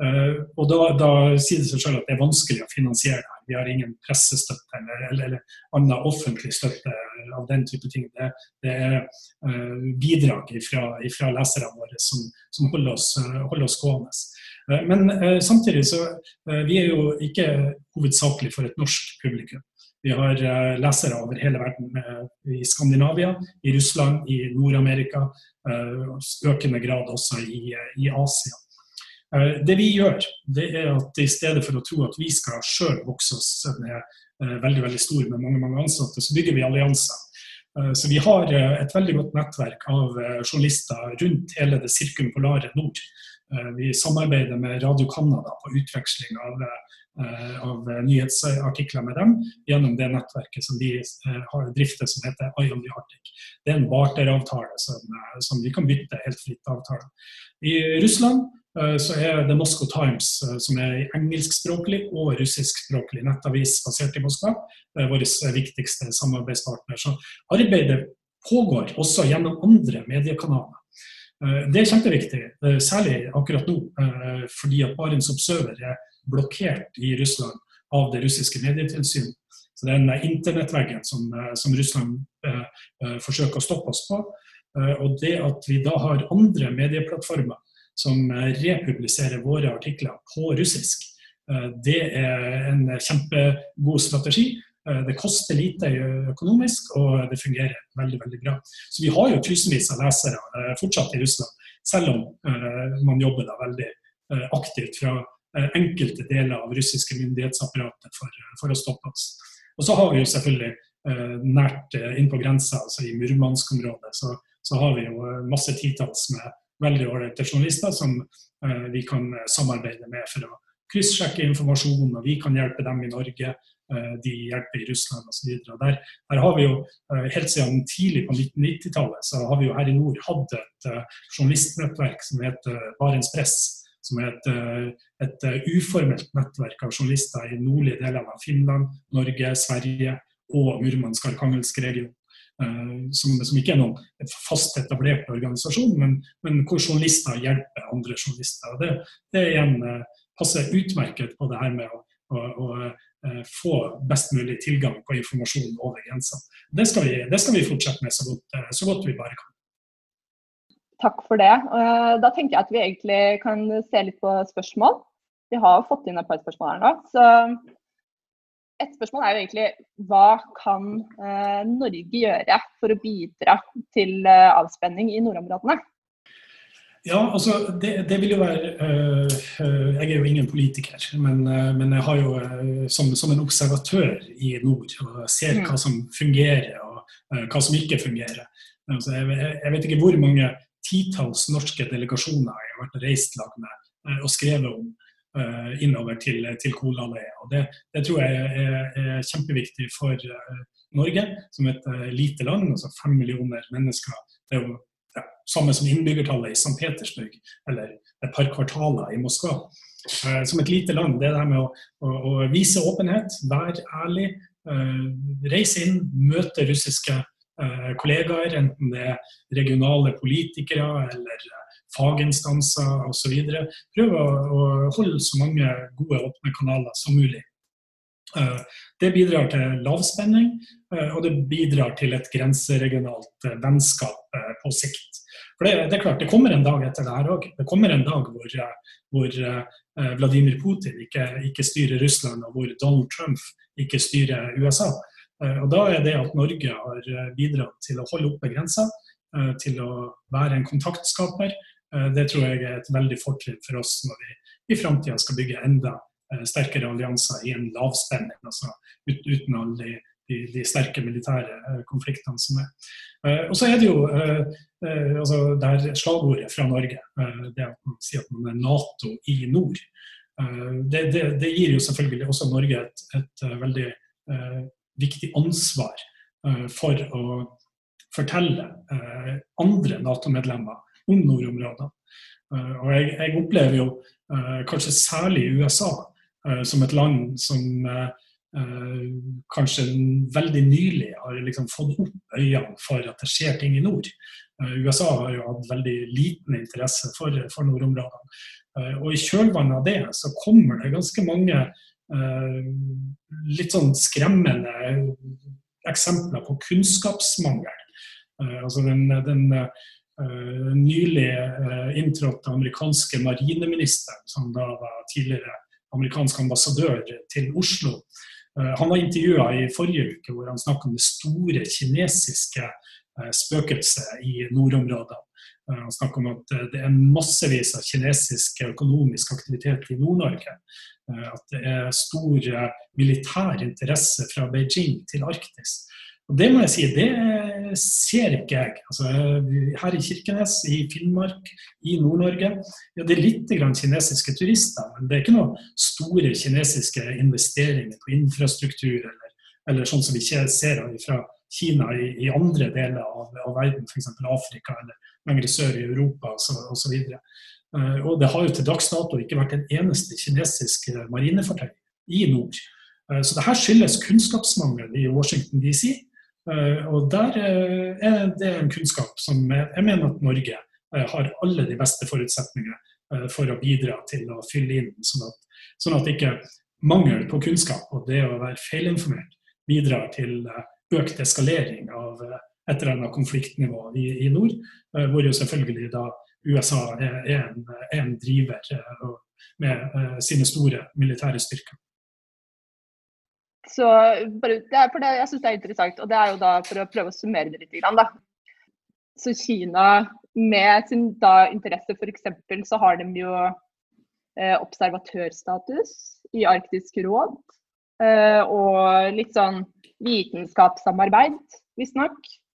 Uh, og da, da, sier det seg selv at det er vanskelig å finansiere det. Vi har ingen pressestøtte eller, eller, eller annen offentlig støtte av den type ting. Det, det er uh, bidrag fra leserne våre som, som holder, oss, holder, oss, gående. men samtidig så vi er jo ikke hovedsakelig for et norsk publikum. Vi har eh, lesere over hele verden, eh, i Skandinavia, i Russland, i Nord-Amerika, eh, økende grad også i, i, Asia. Det vi gjør, det er at i stedet for å tro at vi skal sjøl vokse oss med veldig veldig stor med mange mange ansatte, så bygger vi allianser. Så vi har et veldig godt nettverk av journalister rundt hele det sirkumpolare nord. Vi samarbeider med Radio Canada på utveksling av av nyhetsartikler med dem gjennom det nettverket som de har drifter som heter Eye on the Arctic. Det er en barteravtale som, som vi kan bytte helt fritt avtale. I Russland så er det Moscow Times, som er engelskspråklig og russiskspråklig nettavis basert i Moskva, vår viktigste samarbeidspartner. Så arbeidet pågår også gjennom andre mediekanaler. Eh, det er kjempeviktig, eh, særlig akkurat nå, eh, fordi at Barents Observer er blokkert i Russland av det russiske medietilsynet. Så Det er den internettveggen som, som Russland eh, forsøker å stoppe oss på. Eh, og det at vi da har andre medieplattformer som republiserer våre artikler på russisk, eh, det er en kjempegod strategi. Eh, det koster lite økonomisk, og det fungerer veldig veldig bra. Så Vi har jo tusenvis av lesere eh, fortsatt i Russland, selv om eh, man jobber da veldig aktivt fra enkelte deler av russiske myndighetsapparatet for, for å stoppe oss. Og så har vi jo selvfølgelig nært inn på grensa, altså i Murmansk-området, så, så, har vi jo masse titalls med veldig ålreite journalister som vi kan samarbeide med for å kryssjekke informasjon, og vi kan hjelpe dem i Norge. Eh, de hjelper i Russland osv. Der, der har vi jo eh, helt siden tidlig på 1990-tallet så har vi jo her i nord hatt et journalistnettverk som heter Barents Press. Som er et, et uformelt nettverk av journalister i nordlige deler av Finland, Norge, Sverige og Murmansk-Arkangelsk-regionen. Som, som, ikke er noen fast etablert organisasjon, men, men hvor journalister hjelper andre journalister. Det, det igjen passer utmerket på det her med å, å, å Eh, få best mulig tilgang på informasjon over grensa. Det skal vi, det skal vi fortsette med så godt, eh, så godt, vi bare kan. Takk for det. Eh, da tenker jeg at vi egentlig kan se litt på spørsmål. Vi har fått inn et par spørsmål her nå. Så et spørsmål er jo egentlig hva kan Norge gjøre for å bidra til avspenning i nordområdene? Ja, altså det, det, vil jo være øh, Jeg er jo ingen politiker, men, øh, men jeg har jo som, som, en observatør i nord og ser mm. hva som fungerer og hva som ikke fungerer. Altså, jeg, jeg, vet ikke hvor mange titalls norske delegasjoner jeg har vært reist lag med og skrevet om innover til, til Kolaløya. Og det, det, tror jeg er, er kjempeviktig for Norge som et lite land, altså fem millioner mennesker. Det er jo ja, samme som innbyggertallet i St. Petersburg eller et par kvartaler i Moskva. Eh, som et lite land, det der med å, å, å vise åpenhet, være ærlig, eh, reise inn, møte russiske eh, kollegaer, enten det er regionale politikere eller faginstanser osv. Prøve å, holde så mange gode, åpne kanaler som mulig. Det bidrar til lavspenning, og det bidrar til et grenseregionalt vennskap på sikt. For det, det, er klart, det kommer en dag etter det her òg. Det kommer en dag hvor, hvor Vladimir Putin ikke, ikke, styrer Russland, og hvor Donald Trump ikke styrer USA. Uh, og Da er det at Norge har eh, bidratt til å holde oppe grensa, uh, til å være en kontaktskaper, det tror jeg er et veldig fortrinn for oss når vi i framtida skal bygge enda sterkere allianser i en lavspenning, altså uten alle de de, de, sterke militære eh, konfliktene som er. Eh, og så er det jo eh, altså det her slagordet fra Norge, det at man sier at man er Nato i nord. Det, det, det gir jo selvfølgelig også Norge et, et veldig viktig ansvar for å fortelle andre Nato-medlemmer om nordområdene. Og jeg, jeg, opplever jo kanskje særlig USA som et land som Eh, kanskje veldig nylig har liksom fått opp øynene for at det skjer ting i nord. Eh, USA har jo hatt veldig liten interesse for, for nordområdene. Eh, og i kjølvannet av det så kommer det ganske mange litt sånn skremmende eksempler på kunnskapsmangel. altså den, den nylig inntrådte amerikanske marineministeren, som da var tidligere amerikansk ambassadør til Oslo, Eh, han var intervjua i forrige uke hvor han snakka om det store kinesiske eh, spøkelset i nordområdene. Eh, han snakker om at det er massevis av kinesisk økonomisk aktivitet i Nord-Norge. At det er stor militær interesse fra Beijing til Arktis. Og Det må jeg si, det ser ikke jeg. Altså, her i Kirkenes, i Finnmark, i Nord-Norge, ja, det er litt kinesiske turister, men det er ikke noen store kinesiske investeringer på infrastruktur eller, eller sånn som vi ser fra Kina i, i andre deler av, av verden, f.eks. Afrika eller lenger sør i Europa osv. Uh, og det har jo til dags dato ikke vært en eneste kinesisk marinefartøy i nord. Uh, så det her skyldes kunnskapsmangel i Washington DC. Eh, og der eh, er det en kunnskap som jeg mener at Norge eh, har alle de beste forutsetninger for å bidra til å fylle inn, sånn at, sånn at ikke mangel på kunnskap og det å være feilinformert bidrar til økt eskalering av et eller annet konfliktnivå i, i nord, hvor jo selvfølgelig da USA er, en, en, driver med sine store militære styrker. Så bare, for det, Jeg syns det er interessant. og det er jo da For å prøve å summere det litt. Da. Så Kina med sin da interesse f.eks. så har de jo eh, observatørstatus i Arktisk råd. Eh, og litt sånn vitenskapssamarbeid, visstnok,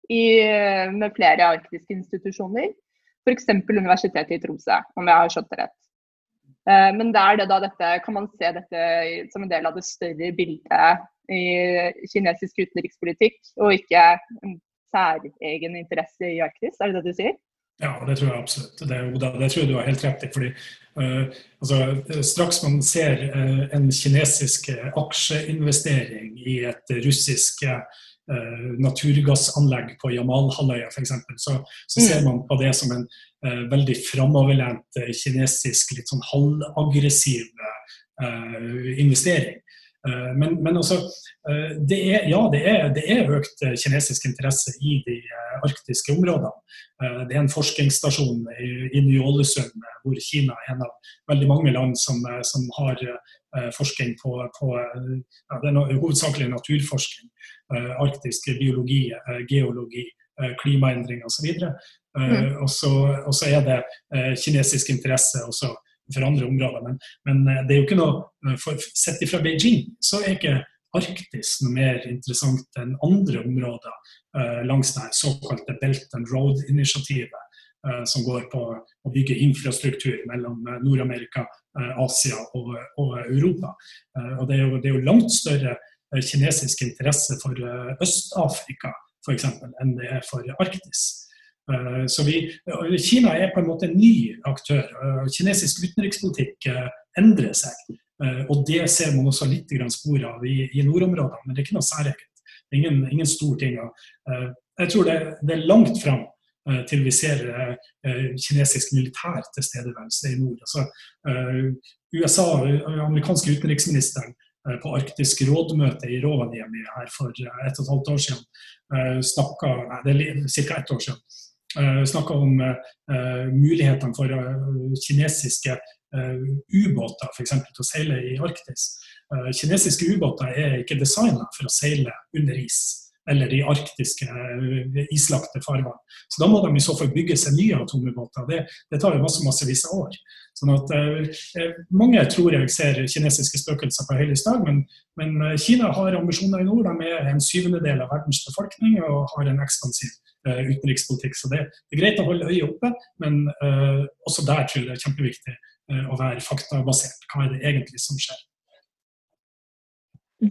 med flere arktiske institusjoner. F.eks. Universitetet i Tromsø, om jeg har skjønt det rett. Eh, men det er det da dette, kan man se dette som en del av det større bildet i kinesisk utenrikspolitikk, og ikke en særegen interesse i Arktis? Er det det du sier? Ja, det tror jeg absolutt. Det, det tror jeg du har helt rett i. fordi uh, altså, Straks man ser uh, en kinesisk aksjeinvestering i et russisk uh, naturgassanlegg på Jamalhalvøya f.eks., så, så mm. ser man på det som en eh, veldig framoverlent eh, kinesisk, litt sånn halvaggressiv eh, investering. Eh, men, men også, eh, det er, ja, det er, det er, økt kinesisk interesse i de arktiske områdene. Det er en forskningsstasjon i, i Ny-Ålesund hvor Kina er en av veldig mange land som, som har forskning på, på ja, det er hovedsakelig naturforskning. Arktisk biologi, geologi, klimaendringer osv. Mm. Eh, og, så, og, så, er det eh, kinesisk interesse også for andre områder. Men, men eh, det er jo ikke noe for, Sett ifra Beijing så er ikke Arktis noe mer interessant enn andre områder uh, langs det såkalte Belt and Road-initiativet, som går på å bygge infrastruktur mellom Nord-Amerika, Asia og, og Europa. og det er, jo, det er, jo, langt større kinesisk interesse for Øst-Afrika f.eks. enn det er for Arktis. Eh, så vi, Kina er på en måte en ny aktør. Eh, kinesisk utenrikspolitikk eh, endrer seg. Og det ser man også litt spor av i, i nordområdene, men det er ikke noe særegent. Ingen, ingen stor ting. Jeg tror det, det er langt fram til vi ser kinesisk militær tilstedeværelse i nord. Altså, USA, amerikanske utenriksministeren på Arktisk rådmøte i Rovaniemi her for et og et halvt år siden, snakka, det er ca. ett år siden, snakka om uh, mulighetene for uh, kinesiske ubåter f.eks. til å seile i Arktis. kinesiske ubåter er ikke designa for å seile under is eller de arktiske islagte farvann. Så da må de i så fall bygge seg nye atomubåter. Det, det tar jo masse, massevis av år. Sånn at Mange tror jeg ser kinesiske spøkelser på høylys dag, men, men Kina har ambisjoner i nord. De er en syvendedel av verdens befolkning og har en ekspansiv Eh, utenrikspolitikk. Så det, det, er greit å holde øyet oppe, men eh, også der tror jeg det er kjempeviktig å være faktabasert. Hva er det egentlig som skjer?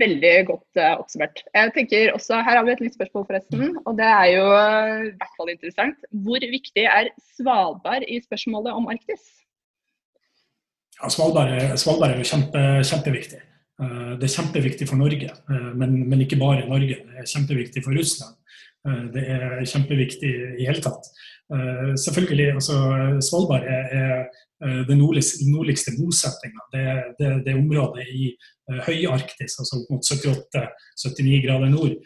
Veldig godt uh, oppsummert. Jeg tenker også, Her har vi et litt spørsmål, forresten. og Det er jo i hvert fall interessant. Hvor viktig er Svalbard i spørsmålet om Arktis? Ja, Svalbard Svalbard er jo kjempe, kjempeviktig. Det er kjempeviktig for Norge, men, men, ikke bare Norge. Det er kjempeviktig for Russland. Eh, det er kjempeviktig i hele tatt. Eh, selvfølgelig, altså Svalbard er, er eh, den nordligste, nordligste bosettinga. Det, det, det området i høyarktis, altså opp mot 78-79 grader nord,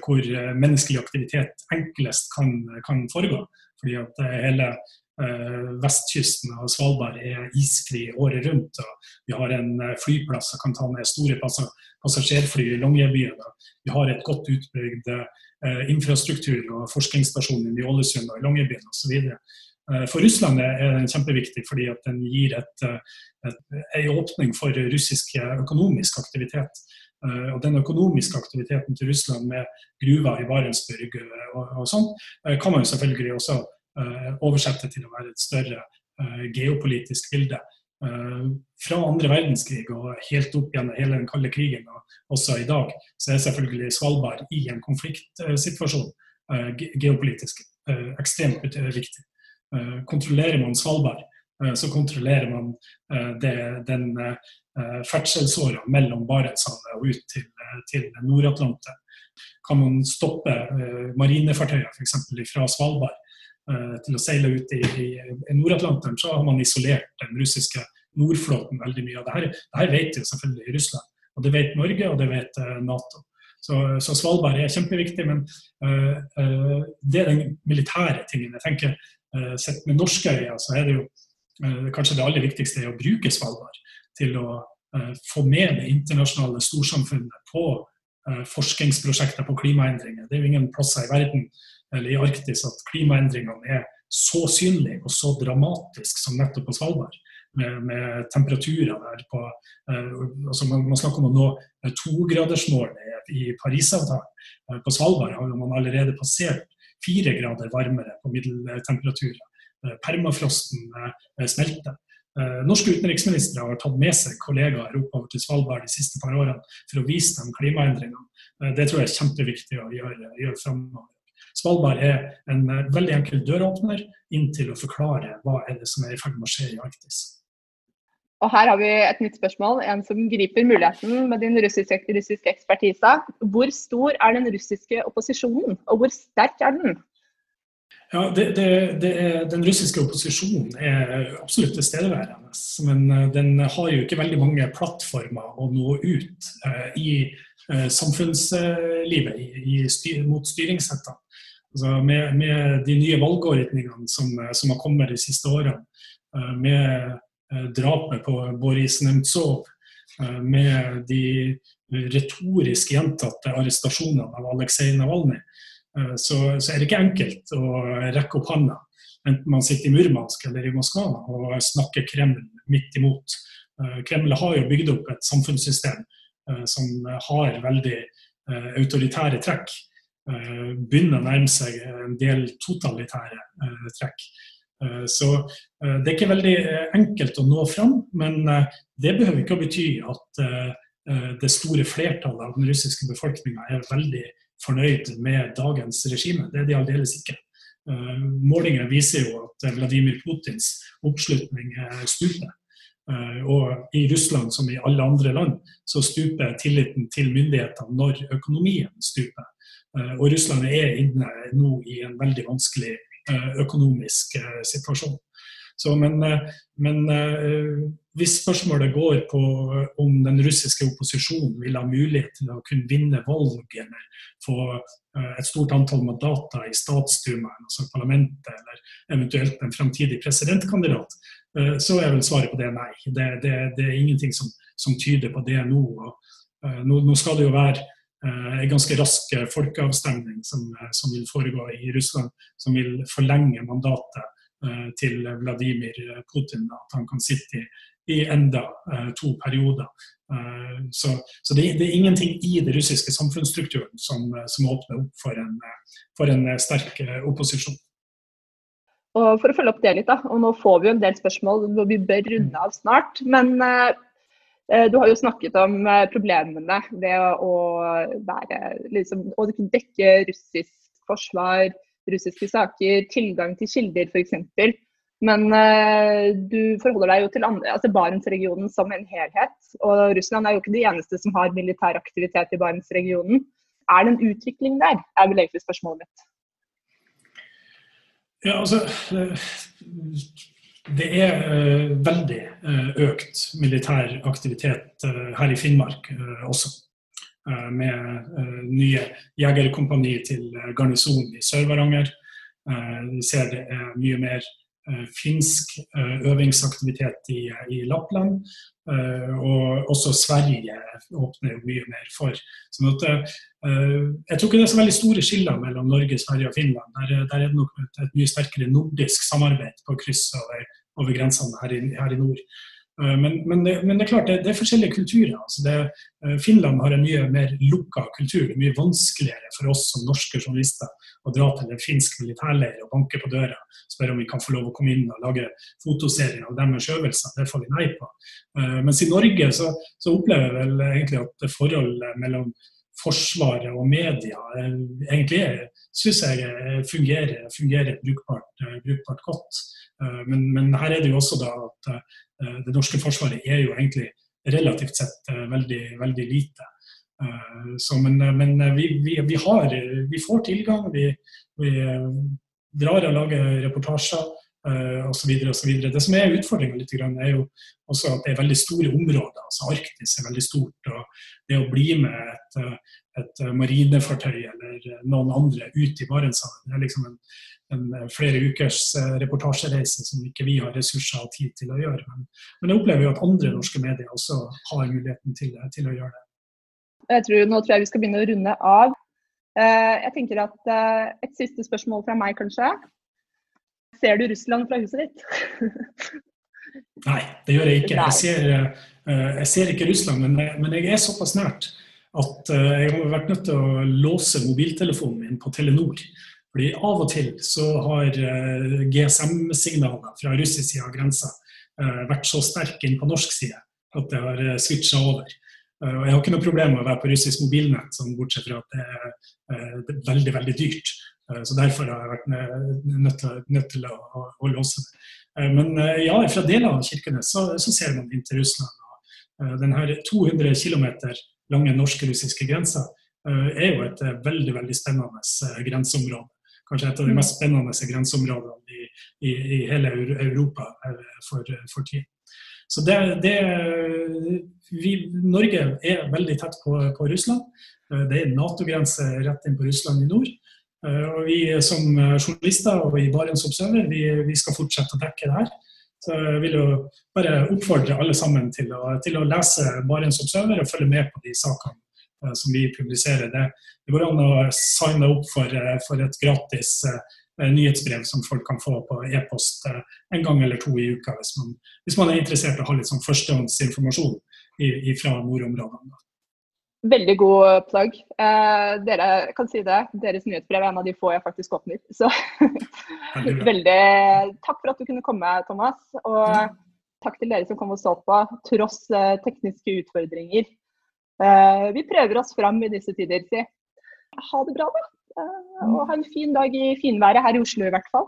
hvor menneskelig aktivitet enklest kan, kan foregå. Fordi at hele vestkysten av Svalbard er isfri året rundt. og Vi har en flyplass som kan ta ned store passasjerfly i Longyearbyen. Vi har et godt utbygd Eh, infrastruktur og forskningsstasjon i Ålesund og i Longyearbyen osv. Eh, for Russland er den kjempeviktig fordi at den gir eh, en åpning for russisk økonomisk aktivitet. og den økonomiske aktiviteten til Russland med gruver i Barentsburg og, og sånn, kan man jo selvfølgelig også oversette til å være et større geopolitisk bilde. Fra andre verdenskrig og helt opp gjennom hele den kalde krigen og også i dag, så er selvfølgelig Svalbard i en konfliktsituasjon geopolitisk ekstremt viktig. Kontrollerer man Svalbard, Eh, så kontrollerer man eh, det, den eh, ferdselsåra mellom Barentshavet og ut til, til Nord-Atlanteren. Kan man stoppe marinefartøyer f.eks. fra Svalbard til å seile ut i, i Nord-Atlanteren, så har man isolert den russiske nordflåten veldig mye. Dette det vet jo selvfølgelig Russland, og det vet Norge og det vet Nato. Så, så Svalbard er kjempeviktig, men uh, uh, det er den militære tingen. Jeg tenker, Sett med norske øyne så er det jo Eh, kanskje det aller viktigste er å bruke Svalbard til å eh, få med det internasjonale storsamfunnet på eh, forskningsprosjekter på klimaendringer. Det er jo ingen plasser i verden eller i Arktis at klimaendringene er så synlige og så dramatisk som nettopp på Svalbard. Med, med temperaturer der på altså man, man, snakker om å nå togradersmålet i Parisavtalen. På Svalbard har man allerede passert fire grader varmere på middeltemperaturer. Eh, permafrosten eh, smelter. Eh, norske utenriksministre har tatt med seg kollegaer oppover til Svalbard de siste par årene for å vise dem klimaendringene. Det tror jeg er kjempeviktig å gjøre, gjøre framover. Svalbard er en veldig enkel døråpner inn til å forklare hva er det som er i ferd med å skje i Arktis. Og her har vi et nytt spørsmål, en som griper muligheten med din russiske, russiske ekspertise. Hvor stor er den russiske opposisjonen, og hvor sterk er den? Ja, det, det, det er, Den russiske opposisjonen er absolutt tilstedeværende. Men eh, den har jo ikke veldig mange plattformer å nå ut eh, i eh, samfunnslivet i, i styr, mot styringssettene. Altså med, med, de nye valgordningene som, som, har kommet de siste årene, med drapet på Boris Nemtsov, eh, med de retorisk gjentatte arrestasjonene av Aleksej Navalnyj, Eh, så, så, er det ikke enkelt å rekke opp handa, enten man sitter i Murmansk eller i Moskva og snakker Kreml midt imot. Eh, Kreml har jo bygd opp et samfunnssystem eh, som har veldig autoritære trekk. Begynner å nærme seg en del totalitære trekk. Så det er ikke veldig enkelt å nå fram, men det behøver ikke å bety at det store flertallet av den russiske befolkninga er veldig fornøyd med dagens regime. Det er de aldeles ikke. Målinger viser jo at Vladimir Putins oppslutning stuper. Og i Russland, som i alle andre land, så stuper tilliten til myndighetene når økonomien stuper. Og Russland er inne nå i en veldig vanskelig økonomisk situasjon. Så, men, men hvis spørsmålet går på om den russiske opposisjonen vil ha mulighet til å kunne vinne valg eller få eh, et stort antall mandater i statsdumaen, altså parlamentet, eller eventuelt en fremtidig presidentkandidat, eh, så er vel svaret på det nei. Det, det, det er ingenting som, som, tyder på det nå. Eh, nå, nå skal det jo være en ganske rask folkeavstemning som, som, vil foregå i Russland, som vil forlenge mandatet til Vladimir Putin. At han kan sitte i i enda to perioder. Så, så det, det, er ingenting i den russiske samfunnsstrukturen som, eh, som åpner opp for en, for en sterk opposisjon. Og For å følge opp det litt, da, og nå får vi jo en del spørsmål hvor vi bør runde av snart. Men du har jo snakket om problemene ved å, være, liksom, å dekke russisk forsvar, russiske saker, tilgang til kilder f.eks. Men uh, du forholder deg jo til andre, altså Barentsregionen som en helhet. Og Russland er jo ikke de eneste som har militær aktivitet i Barentsregionen. Er det en utvikling der, er vel egentlig spørsmålet mitt. Ja, altså Det er uh, veldig uh, økt militær aktivitet her i Finnmark også. Med nye jegerkompani til garnisonen i Sør-Varanger. Vi ser det er mye mer finsk øvingsaktivitet i, i, Lappland. Og også Sverige åpner jo mye mer for. Sånn at, jeg tror ikke det er så veldig store skiller mellom Norge, Sverige og Finland. Der, der er det nok et, et, mye sterkere nordisk samarbeid på kryss over, over grensene her i, her i nord. Eh, men, men, det, men, det, er klart, det, det er forskjellige kulturer. Altså det, eh, Finland har en mye mer lukka kultur. Det er mye vanskeligere for oss som norske journalister å dra til en finsk militærleir og banke på døra spørre om vi kan få lov å komme inn og lage fotoserier av deres øvelser. Det får vi nei på. Eh, mens i Norge så, så opplever jeg vel egentlig at forholdet mellom Forsvaret og media egentlig syns jeg fungerer, fungerer brukbart, brukbart, godt. Men, men, her er det jo også da at Eh, det norske forsvaret er jo egentlig relativt sett eh, veldig, veldig lite. Eh, så, men, men vi, vi, vi, har, vi, får tilgang. Vi, vi drar og lager reportasjer osv. Det som er utfordringa er jo også at det er veldig store områder. altså Arktis er veldig stort. og Det å bli med et, et marinefartøy eller noen andre ut i Barentshavet, det er liksom en, en eh, flere ukers eh, reportasjereise som ikke vi har ressurser og tid til å gjøre. Men, men jeg opplever jo at andre norske medier også har muligheten til, til å gjøre det. Jeg tror, nå tror jeg vi skal begynne å runde av. Eh, jeg tenker at Et siste spørsmål fra meg, kanskje. Ser du Russland fra huset ditt? [LAUGHS] Nei, det gjør jeg ikke. Jeg ser, jeg ser ikke Russland, men, men, jeg er såpass nært at jeg har vært nødt til å låse mobiltelefonen min på Telenor fordi Av og til så har eh, GSM-signaler fra russisk side av grensa eh, vært så sterke inn på norsk side at det har eh, switcha over. Og Jeg har ikke noe problem med å være på russisk mobilnett, sånn, bortsett fra at det er veldig veldig dyrt. Så Derfor har jeg vært nødt til, nødt til å, å, å, låse det. Men ja, fra deler av Kirkenes så, så ser man inn til Russland. og Den 200 km lange norsk-russiske grensa er jo et veldig veldig spennende grenseområde kanskje et av de mest spennende grenseområdene i, i, i hele Europa eh, for, for tiden. Så det, det vi, Norge er veldig tett på, på Russland. Eh, det er Nato-grense rett inn på Russland i nord. Eh, og Vi som journalister og i Barents Observer vi, vi skal fortsette å dekke det her. Så jeg vil jo bare oppfordre alle sammen til å, til å lese Barents Observer og følge med på de sakene Eh, som vi publiserer. Det, går an å signe opp for, eh, for et gratis nyhetsbrev som folk kan få på e-post en gang eller to i uka, hvis man, hvis man er interessert i å ha litt sånn førstehåndsinformasjon fra nordområdene. Veldig god plugg. Eh, dere kan si det. Deres nyhetsbrev er en av de få jeg faktisk åpner. Så veldig Takk for at du kunne komme, Thomas. Og takk til dere som kom og så på, tross tekniske utfordringer. Eh, vi prøver oss fram i disse tider, si. Ha det bra, da. Uh, og ha en fin dag i finværet her i Oslo i hvert fall.